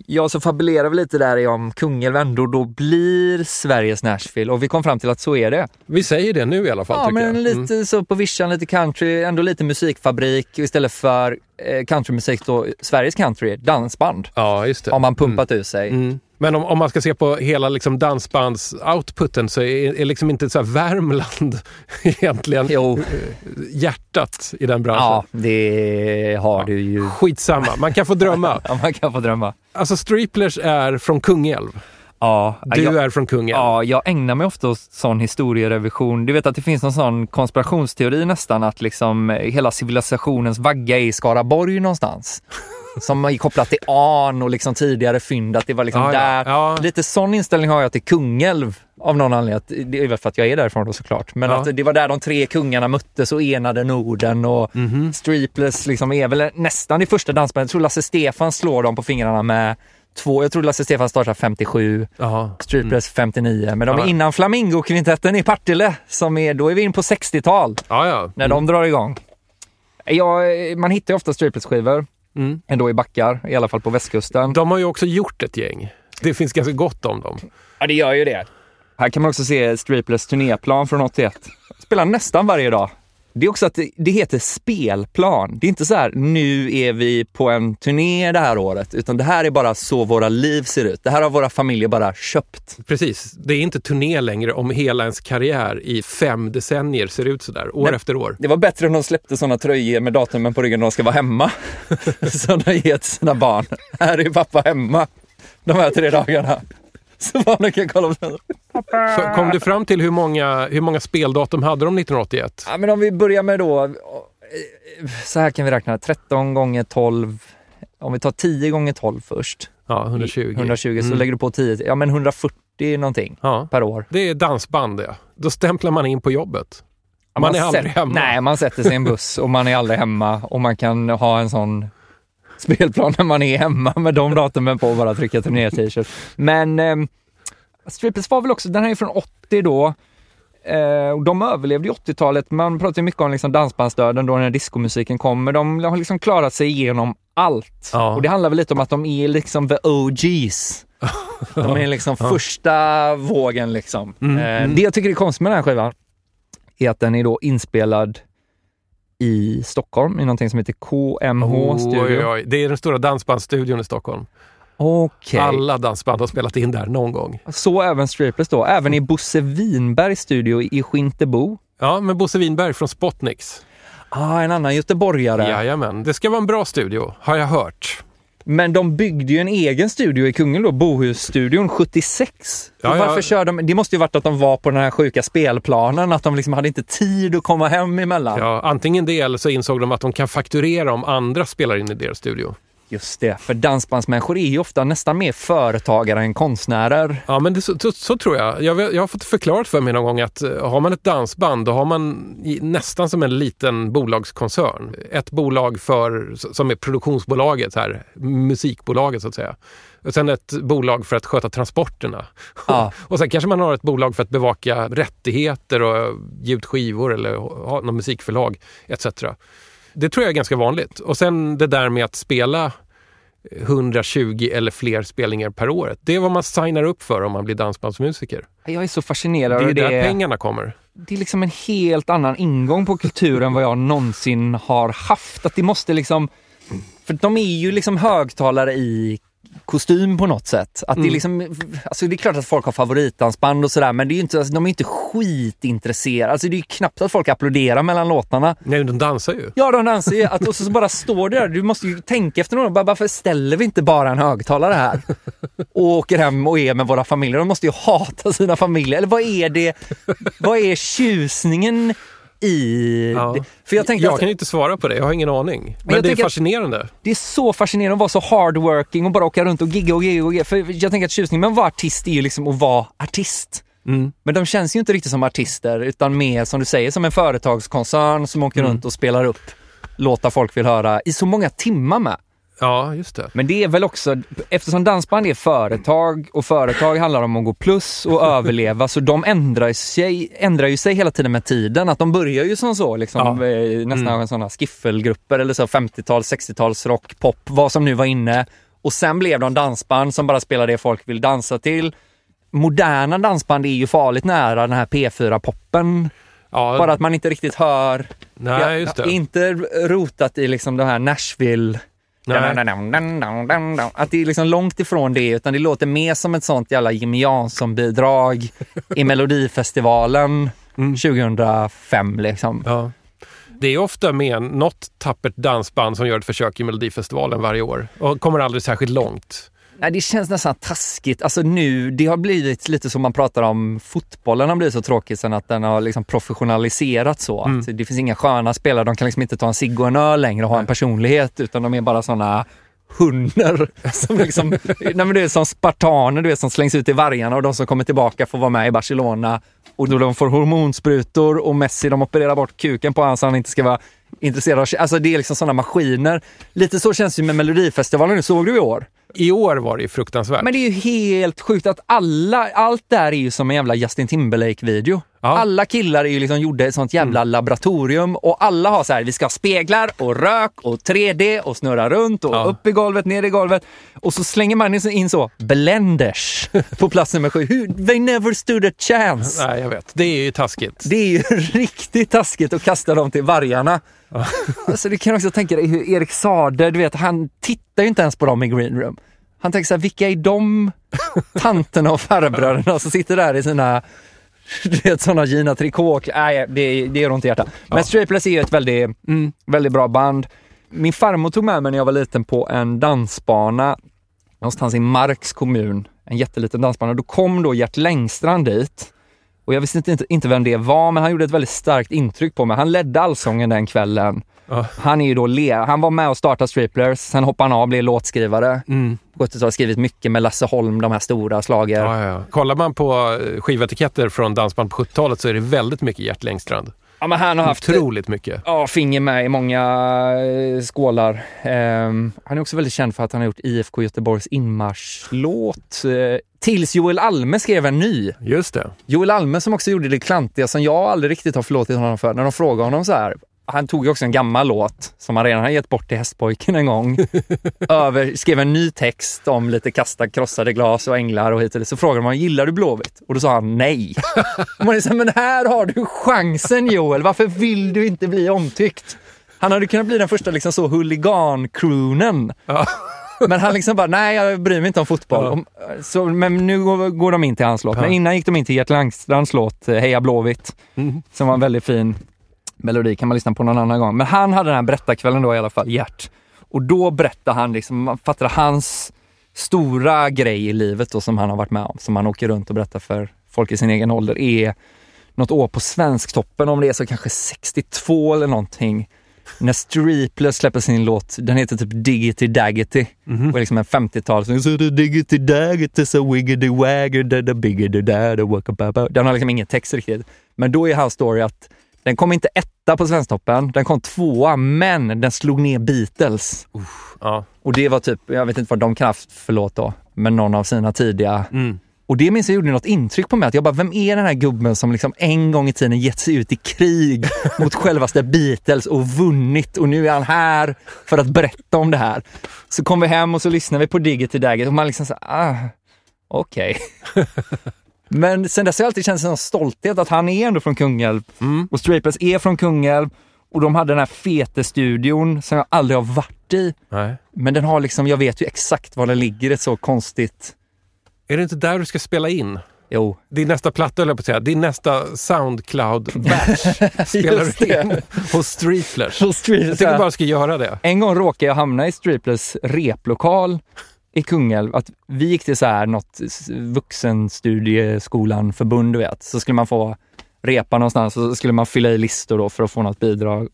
Ja, så fabulerar vi lite där om Kungälv ändå då blir Sveriges Nashville och vi kom fram till att så är det. Vi säger det nu i alla fall Ja, tycker men jag. lite Mm. så på vischan, lite country, ändå lite musikfabrik istället för eh, countrymusik då, Sveriges country, dansband. Ja, just det. Har man pumpat ur sig. Mm. Men om, om man ska se på hela liksom dansbands-outputen så är, är liksom inte så Värmland egentligen Jo, hjärtat i den branschen. ja, det har du ju. Skitsamma, man kan få drömma. Ja, man kan få drömma. Alltså Striplers är från Kungälv. Ja, Du jag, är från Kungälv. ja, jag ägnar mig ofta åt sån historierevision. Du vet att det finns någon sån konspirationsteori nästan att liksom eh, hela civilisationens vagga är i Skaraborg någonstans. Som är kopplat till An och liksom tidigare fynd, att det var liksom Ja, ja. där. Ja. Lite sån inställning har jag till Kungälv av någon anledning. Att- Det är väl för att jag är därifrån då såklart. Men Ja. att det var där de tre kungarna möttes och enade Norden och Mhm. Streepless liksom är väl nästan det första dansbandet. Jag tror Lasse Stefan slår dem på fingrarna med två, jag tror Lasse Stefan startar 57, Jaha. Streetpress 59, men de är Ja. innan Flamingo-kvintetten i Partille, som är, då är vi in på 60-tal, Ja, ja. när de drar igång. Ja, man hittar ju ofta Streetpress-skivor, Mm. ändå i backar, i alla fall på västkusten. De har ju också gjort ett gäng. Det finns ganska gott om dem. Ja, det gör ju det. Här kan man också se Striplers turnéplan från 81. Spelar nästan varje dag. Det är också att det, det heter spelplan. Det är inte så här, nu är vi på en turné det här året, utan det här är bara så våra liv ser ut. Det här har våra familjer bara köpt. Precis, det är inte turné längre om hela ens karriär i fem decennier ser ut sådär, år Men- efter år. Det var bättre om de släppte sådana tröjor med datumen på ryggen när de ska vara hemma. Som de ger till sina barn. Här är pappa hemma de här tre dagarna. Så barnen kan kolla på den. Så Kom du fram till hur många, hur många speldatum hade de 1981? Ja, men om vi börjar med då, eh, så här kan vi räkna, 13 gånger 12, om vi tar 10 gånger 12 först. Ja, 120. 120, så Mm. lägger du på 10, ja men 140 någonting Ja, per år. det är dansband det. Då stämplar man in på jobbet. Man är aldrig hemma. Nej, man sätter sig i en buss och man är aldrig hemma och man kan ha en sån spelplan när man är hemma med de datumen på bara trycka turné-t-shirt. Men eh, Strippers var väl också, den här är från 80 då. Eh, och de överlevde ju 80-talet. Man pratar ju mycket om liksom dansbandsdöden då när diskomusiken kommer. De har liksom klarat sig igenom allt. Ja. Och det handlar väl lite om att de är liksom the OGs. De är liksom första vågen liksom. Mm, eh, mm. Det jag tycker är konstigt med den här skivan är att den är då inspelad i Stockholm i någonting som heter KMH Studio. oj, oj. Det är den stora dansbandsstudion i Stockholm. Okej. Alla dansband har spelat in där någon gång. Så även Striplers då. Även i Bosse Winbergs studio i Skintebo. Ja, men Bosse Winberg från Spotniks. Ah, en annan göteborgare. Jajamän, det ska vara en bra studio, har jag hört. Men de byggde ju en egen studio i Kungälv då, Bohusstudion 76. Ja, Och ja. varför kör de? Det måste ju varit att de var på den här sjuka spelplanen, att de liksom hade inte tid att komma hem emellan. Ja, antingen det eller så insåg de att de kan fakturera om andra spelar in i deras studio. Just det, för dansbandsmänniskor är ju ofta nästan mer företagare än konstnärer. Ja, men det, så, så, så tror jag. jag. Jag har fått förklarat för mig någon gång att eh, har man ett dansband, då har man i, nästan som en liten bolagskoncern. Ett bolag för, som är produktionsbolaget, här, musikbolaget så att säga. Och sen ett bolag för att sköta transporterna. Ja. och sen kanske man har ett bolag för att bevaka rättigheter och ge ut skivor eller ha något musikförlag etc. Det tror jag är ganska vanligt. Och sen det där med att spela 120 eller fler spelningar per år. Det är vad man signar upp för om man blir dansbandsmusiker. Jag är så Det fascinerad är av där det. pengarna kommer. det är liksom en helt annan ingång på kulturen vad jag någonsin har haft. Att det måste liksom, för de är ju liksom högtalare i kostym på något sätt. Att det är Mm. liksom, alltså det är klart att folk har favoritdansband och sådär men det är inte, alltså, de är inte skitintresserade. Alltså det är ju knappt att folk applåderar mellan låtarna. Nej, de dansar ju. Ja, de dansar ju. Att, och så, bara står det där. Du måste ju tänka efter någon. Varför ställer vi inte bara en högtalare här? Och åker hem och är med våra familjer. De måste ju hata sina familjer. Eller vad är det? Vad är tjusningen i... Ja. För jag jag kan ju inte svara på det, jag har ingen aning. Men, jag det är fascinerande. det är så fascinerande att vara så hardworking och bara åka runt och gigga och gigga och gigga. För jag tänker att tjusningen med att vara artist är ju liksom att vara artist. Mm. Men de känns ju inte riktigt som artister utan mer som du säger som en företagskoncern som åker Mm. runt och spelar upp låtar folk vill höra i så många timmar med. Ja, just det. Men det är väl också, eftersom dansband är företag och företag handlar om att gå plus och överleva, så de ändrar, sig, ändrar ju sig hela tiden med tiden. Att de börjar ju som så, liksom, Ja. eh, nästan Mm. sådana skiffelgrupper eller så 50-tals, 60-tals rock, pop, vad som nu var inne. Och sen blev de dansband som bara spelar det folk vill dansa till. Moderna dansband är ju farligt nära den här P4-poppen. Ja, Bara att man inte riktigt hör. nej, just det. inte rotat i liksom det här Nashville Nej. att det är liksom långt ifrån det, utan det låter mer som ett sånt jävla Jimmy Jansson-bidrag i Melodifestivalen 2005 liksom. Ja. Det är ofta med något tappert dansband som gör ett försök i Melodifestivalen varje år och kommer aldrig särskilt långt. Nej, det känns nästan taskigt. Alltså nu, det har blivit lite som man pratar om fotbollen har blivit så tråkigt sen att den har liksom professionaliserats så. Mm. Att det finns inga sköna spelare, de kan liksom inte ta en cigg och en öl längre och ha en personlighet utan de är bara såna hundar som liksom, nej men det är som spartaner du vet som slängs ut i vargarna och de som kommer tillbaka får vara med i Barcelona och då de får hormonsprutor och Messi de opererar bort kuken på honom så han inte ska vara intresserad av Alltså det är liksom sådana maskiner. Lite så känns det ju med Melodifestivalen nu, såg du i år? I år var det ju fruktansvärt. Men det är ju helt sjukt att alla, allt där är ju som en jävla Justin Timberlake-video. Ja. Alla killar är ju liksom gjorda i ett sånt jävla laboratorium och alla har så här, vi ska ha speglar och rök och 3D och snurra runt och Ja. upp i golvet, ner i golvet. Och så slänger man in- så, blenders på plats nummer sju. They never stood a chance. Nej, jag vet. Det är ju taskigt. Det är ju riktigt taskigt att kasta dem till vargarna. Alltså, du kan också tänka dig hur Erik Saade, du vet, han tittar ju inte ens på dem i green room. Han tänker så här, vilka är de tanterna och farbröderna som sitter där i sina du vet sådana Gina Tricot. Nej, det, det gör ont i hjärtat. Men Strapless är ju ett väldigt, mm, väldigt bra band. Min farmor tog med mig när jag var liten på en dansbana någonstans i Marks kommun. En jätteliten dansbana. Då kom då Gert Längstrand dit. Och jag visste inte, inte vem det var, men han gjorde ett väldigt starkt intryck på mig. Han ledde allsången den kvällen. Han är ju då le han var med och startade Striplers, sen hoppade han av och blev låtskrivare. Mm. På 70-talet skrivit mycket med Lasse Holm, de här stora slager. Ja, ja. Kollar man på eh, skivetiketter från dansband på 70-talet så är det väldigt mycket Gert Längstrand. Ja, men han har haft Otroligt mycket. ja, finger med i många eh, skålar. Ehm, han är också väldigt känd för att han har gjort IFK Göteborgs inmarschlåt. Eh, tills Joel Alme skrev en ny. Just det. Joel Alme som också gjorde det klantiga som jag aldrig riktigt har förlåtit honom för. När de frågade honom så här. Han tog ju också en gammal låt som han redan har gett bort till Hästpojken en gång. Över, skrev en ny text om lite kasta krossade glas och änglar och hit och dit. Så frågade man, gillar du Blåvitt? Och då sa han nej. Man är så här, men här har du chansen Joel. Varför vill du inte bli omtyckt? Han hade kunnat bli den första liksom så huligan-croonen. Ja. Men han liksom bara, nej jag bryr mig inte om fotboll. Ja. Så, men nu går, går de in till hans låt. Men innan gick de in till Gert Langstrands låt eh, Heja Blåvitt. Mm. Som var en väldigt fin melodi, kan man lyssna på någon annan gång. Men han hade den här berättarkvällen då i alla fall, Gert. Och då berättade han, liksom, man fattade hans stora grej i livet då som han har varit med om, som han åker runt och berättar för folk i sin egen ålder, är något år på Svensktoppen, om det är så kanske 62 eller någonting. När Streepless släpper sin låt, den heter typ Diggity Daggity. Mhm. Och är liksom en 50-tal. Så så the Diggity Daggity so wiggity wagger da da biggity da da waka. Den har liksom ingen text riktigt. Men då är hans story att den kom inte etta på Svensktoppen, den kom tvåa, men den slog ner Beatles. Ja. Och det var typ, jag vet inte vad de kan ha haft för låt då, men någon av sina tidiga. Mm. Och det minns jag gjorde något intryck på mig, att jag bara, vem är den här gubben som liksom en gång i tiden gett sig ut i krig mot självaste Beatles och vunnit och nu är han här för att berätta om det här. Så kom vi hem och så lyssnade vi på Digget till Dagget och man liksom så ah, okej. Men sen dess har jag alltid känt en stolthet att han är ändå från Kungälv och Strapers är från Kungälv och de hade den här fete-studion som jag aldrig har varit i. Nej. Men den har liksom, jag vet ju exakt var den ligger, ett så konstigt... Är det inte där du ska spela in? Jo. Din nästa platta, jag på att säga. Din nästa Soundcloud-batch spelar du in hos Streetlers. Hos Streetlers, Jag ja. bara ska göra det. En gång råkade jag hamna i Streeplers replokal i Kungälv. Att vi gick till så här något vuxenstudieskolan förbund, du vet. Så skulle man få repa någonstans och så skulle man fylla i listor då för att få något bidrag.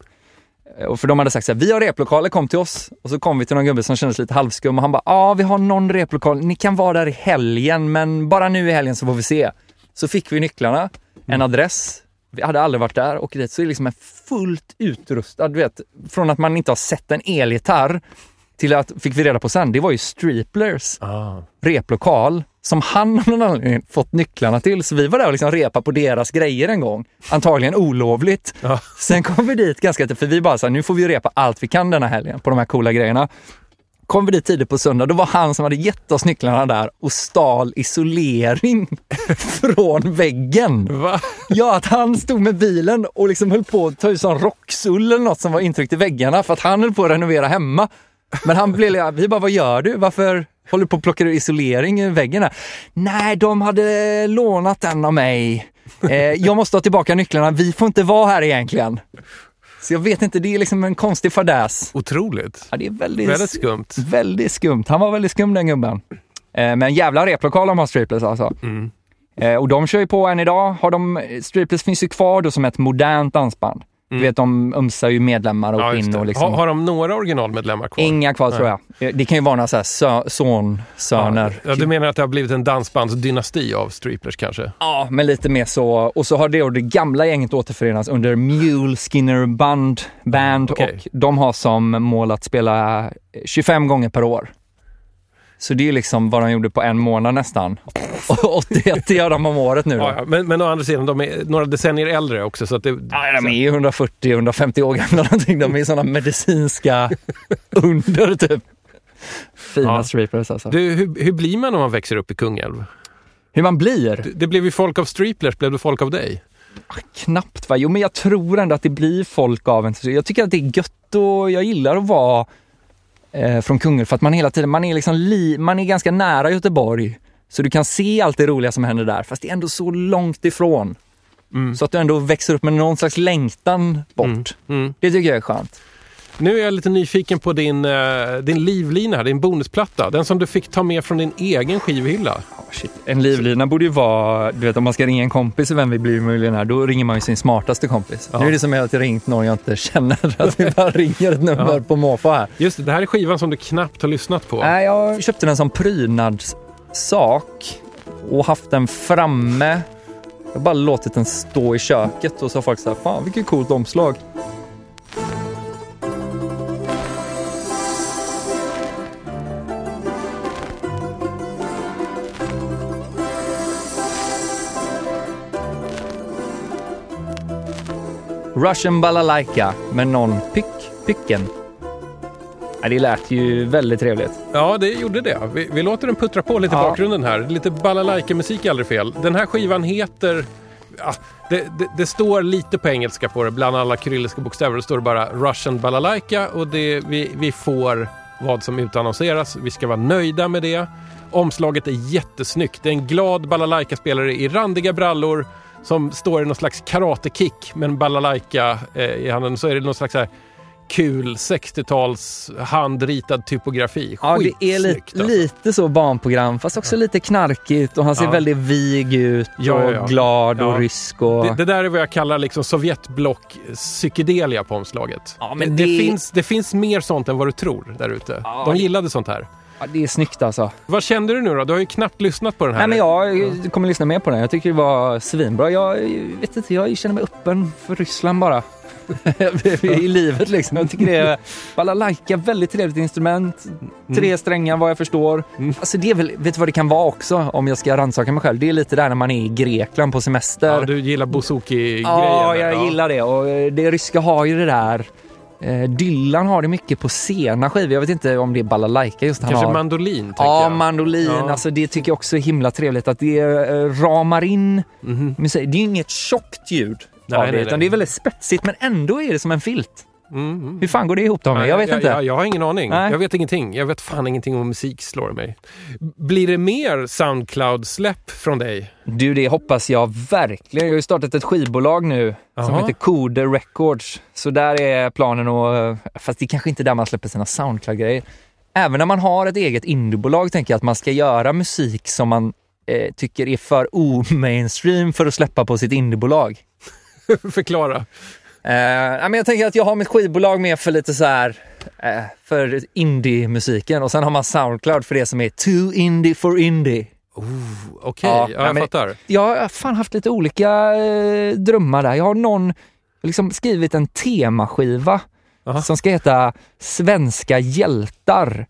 Eh, Och för de hade sagt så här, vi har replokaler, kom till oss. Och så kom vi till någon gubbe som kändes lite halvskum och han bara, ja vi har någon replokal, ni kan vara där i helgen, men bara nu i helgen så får vi se. Så fick vi nycklarna, en adress. Vi hade aldrig varit där och dit så är det liksom en fullt utrustad, du vet, från att man inte har sett en elgitarr till att, fick vi reda på sen, det var ju Streeplers Ah. replokal som han av någon anledning fått nycklarna till. Så vi var där och liksom repa på deras grejer en gång. Antagligen olovligt. Ja. Sen kom vi dit ganska för vi bara så här, nu får vi repa allt vi kan denna helgen på de här coola grejerna. Kom vi dit tidigt på söndag, då var han som hade gett oss nycklarna där och stal isolering från väggen. Va? Ja, att han stod med bilen och liksom höll på att ta ut sån rocksull eller något som var intryckt i väggarna för att han höll på att renovera hemma. Men han blev, vi bara, vad gör du? Varför håller du på att plocka isolering i väggarna? Nej, de hade lånat den av mig. Eh, jag måste ha tillbaka nycklarna, vi får inte vara här egentligen. Så jag vet inte, det är liksom en konstig fadäs. Otroligt. Ja, det är väldigt, Väldigt skumt. väldigt skumt. Han var väldigt skum den gubben. Eh, men en jävla replokal de har Striplers alltså. Mm. Eh, och de kör ju på än idag. Har de, Striplers finns ju kvar då som ett modernt dansband. Du vet, de ömsar ju medlemmar och Mm. Ja, in och liksom... har, har de några originalmedlemmar kvar? Inga kvar tror jag. Det kan ju vara några så här son, söner. Ja, du menar att det har blivit en dansbandsdynasti av Streeplers kanske? Ja, men lite mer så. Och så har det och det gamla gänget återförenats under Mule Skinner Band, band Okej. och de har som mål att spela 25 gånger per år. Så det är liksom vad de gjorde på en månad nästan. Och 81 gör de om året nu då. Ja, ja. Men, men å andra sidan, de är några decennier äldre också. Så att det, Ja, de är ju 140-150 år gamla någonting. De är sådana medicinska under typ. Fina Ja. striplers alltså. du, hur, hur blir man om man växer upp i Kungälv? Hur man blir? Det, det blev ju folk av striplers, blev det folk av dig? Knappt va? Jo men jag tror ändå att det blir folk av en. Jag tycker att det är gött och jag gillar att vara eh, från Kungälv för att man hela tiden, man är liksom li, man är ganska nära Göteborg. Så du kan se allt det roliga som händer där fast det är ändå så långt ifrån. Så att du ändå växer upp med någon slags längtan bort. Mm. Det tycker jag är skönt. Nu är jag lite nyfiken på din, eh, din livlina din bonusplatta. Den som du fick ta med från din egen skivhylla. Oh. En livlina borde ju vara, du vet om man ska ringa en kompis i Vem vill bli miljonär, då ringer man ju sin smartaste kompis. Ja. Nu är det som att jag ringt någon jag inte känner, att vi bara ringer ett nummer Ja. på måfå här. Just det, det här är skivan som du knappt har lyssnat på. Nej, jag köpte den som prydnadssak och haft den framme. Jag har bara låtit den stå i köket och så har folk sagt fan vilket coolt omslag. Russian balalaika med någon pyck, pycken. Ja, det lät ju väldigt trevligt. Ja, det gjorde det. Vi, vi låter den puttra på lite i Ja. bakgrunden här. Lite balalaika-musik är aldrig fel. Den här skivan heter... Ja, det, det, det står lite på engelska på det, bland alla kyrilliska bokstäver. Det står bara Russian balalaika och det, vi, vi får vad som utannonseras. Vi ska vara nöjda med det. Omslaget är jättesnyggt. Det är en glad balalaika-spelare i randiga brallor som står i någon slags karatekick med en balalaika eh, i handen. Så är det någon slags här kul 60-tals handritad typografi. Ja, det är li- alltså. lite så barnprogram fast också lite knarkigt och han ser Ja. väldigt vig ut och Ja, ja, ja. glad och Ja. rysk. Och... Det, det där är vad jag kallar liksom Sovjetblock psykedelia på omslaget. Ja, men det, det, det- finns, det finns mer sånt än vad du tror där ute. Ja, De gillade sånt här. Ja, det är snyggt alltså. Vad kände du nu då? Du har ju knappt lyssnat på den här. Nej, men jag kommer lyssna mer på den. Jag tycker det var svinbra. Jag vet inte, jag känner mig öppen för Ryssland bara. I livet liksom. Jag tycker det är balalaika, väldigt trevligt instrument. Tre strängar vad jag förstår. Mm. Alltså det är väl, vet du vad det kan vara också om jag ska rannsaka mig själv? Det är lite där när man är i Grekland på semester. Ja, du gillar bouzouki-grejen. Ja, jag gillar det. Och eh, det ryska har ju det där. Eh, Dylan har det mycket på sena skivor. Jag vet inte om det är balalaika just han Kanske har. mandolin, Ja, jag. mandolin. Ja. Alltså, det tycker jag också är himla trevligt att det eh, ramar in Mhm. musik. Det är ju inget tjockt ljud Nej, av det, nej, utan nej. det är väldigt spetsigt men ändå är det som en filt. Mm, mm. Hur fan går det ihop Tommy? Jag vet jag, inte. Jag, jag har ingen aning. Nej. Jag vet ingenting. Jag vet fan ingenting om musik, slår mig. Blir det mer Soundcloud-släpp från dig? Du, det hoppas jag verkligen. Jag har ju startat ett skivbolag nu som Jaha. heter Kode Records. Så där är planen att, fast det är kanske inte där man släpper sina Soundcloud-grejer. Även när man har ett eget indiebolag tänker jag att man ska göra musik som man eh, tycker är för o-mainstream för att släppa på sitt indiebolag. Förklara. Eh, men jag tänker att jag har mitt skivbolag med för lite så här eh, för indie-musiken och sen har man Soundcloud för det som är too indie for indie. Okej, Ja, ja, nej, jag men- fattar. Jag har fan haft lite olika eh, drömmar där. Jag har någon liksom skrivit en temaskiva Aha. som ska heta Svenska hjältar.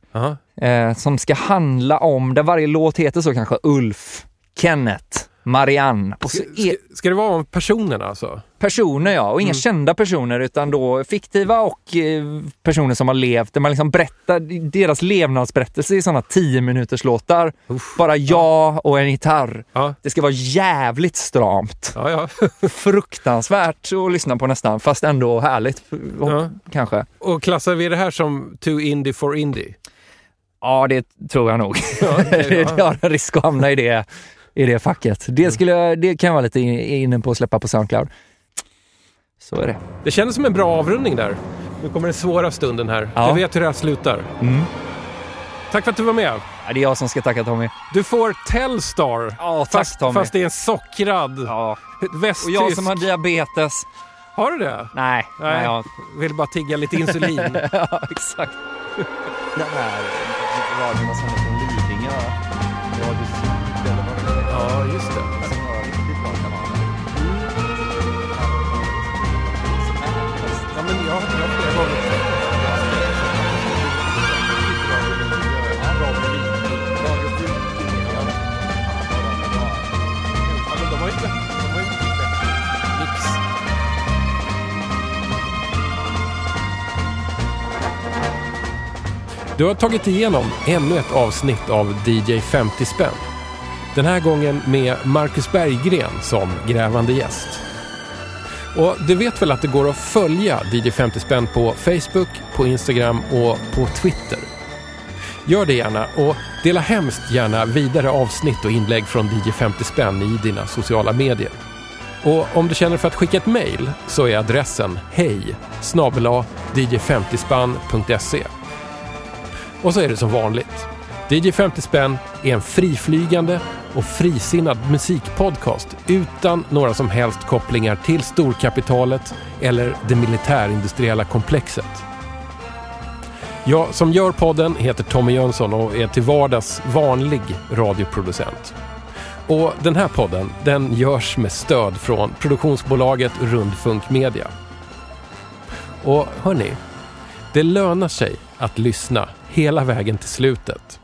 Eh, som ska handla om, där varje låt heter så kanske Ulf, Kenneth, Marianne. Och så Ska, ska, ska det vara om personerna alltså? Personer ja, och inga Mm. kända personer utan då fiktiva och eh, personer som har levt, där man liksom berättar deras levnadsberättelse i sådana 10 minuters låtar. Uff. Bara jag och en gitarr. Ja, Det ska vara jävligt stramt. ja. ja. Fruktansvärt att lyssna på nästan, fast ändå härligt. Ja. Kanske. Och klassar vi det här som too indie for indie? Ja, det tror jag nog. Ja, ja. jag har en risk att hamna i det, i det facket. Det, skulle jag, det kan jag vara lite in- inne på att släppa på Soundcloud. Så är det. Det kändes som en bra avrundning där. Nu kommer den svåra stunden här. Ja. Du vet hur det här slutar. Mm. Tack för att du var med. Ja, det är jag som ska tacka Tommy. Du får Telstar. Ja, tack fast, Tommy. fast det är en sockrad Ja. västtysk. Och jag som har diabetes. Har du det? Nej. Nej. Nej jag... Vill bara tigga lite insulin. ja, exakt. Den här radion som är från Lidingö. Radio ja, just det. Du har tagit igenom ännu ett avsnitt av DJ 50 spänn. Den här gången med Marcus Berggren som grävande gäst. Och du vet väl att det går att följa DJ 50 spänn på Facebook, på Instagram och på Twitter. Gör det gärna och dela hemskt gärna vidare avsnitt och inlägg från DJ 50 spänn i dina sociala medier. Och om du känner för att skicka ett mejl så är adressen hej dj50spann.se och så är det som vanligt. DJ 50 spänn är en friflygande och frisinnad musikpodcast utan några som helst kopplingar till storkapitalet eller det militärindustriella komplexet. Jag som gör podden heter Tommy Jönsson och är till vardags vanlig radioproducent. Och den här podden, den görs med stöd från produktionsbolaget Rundfunk Media. Och hörni, det lönar sig att lyssna hela vägen till slutet.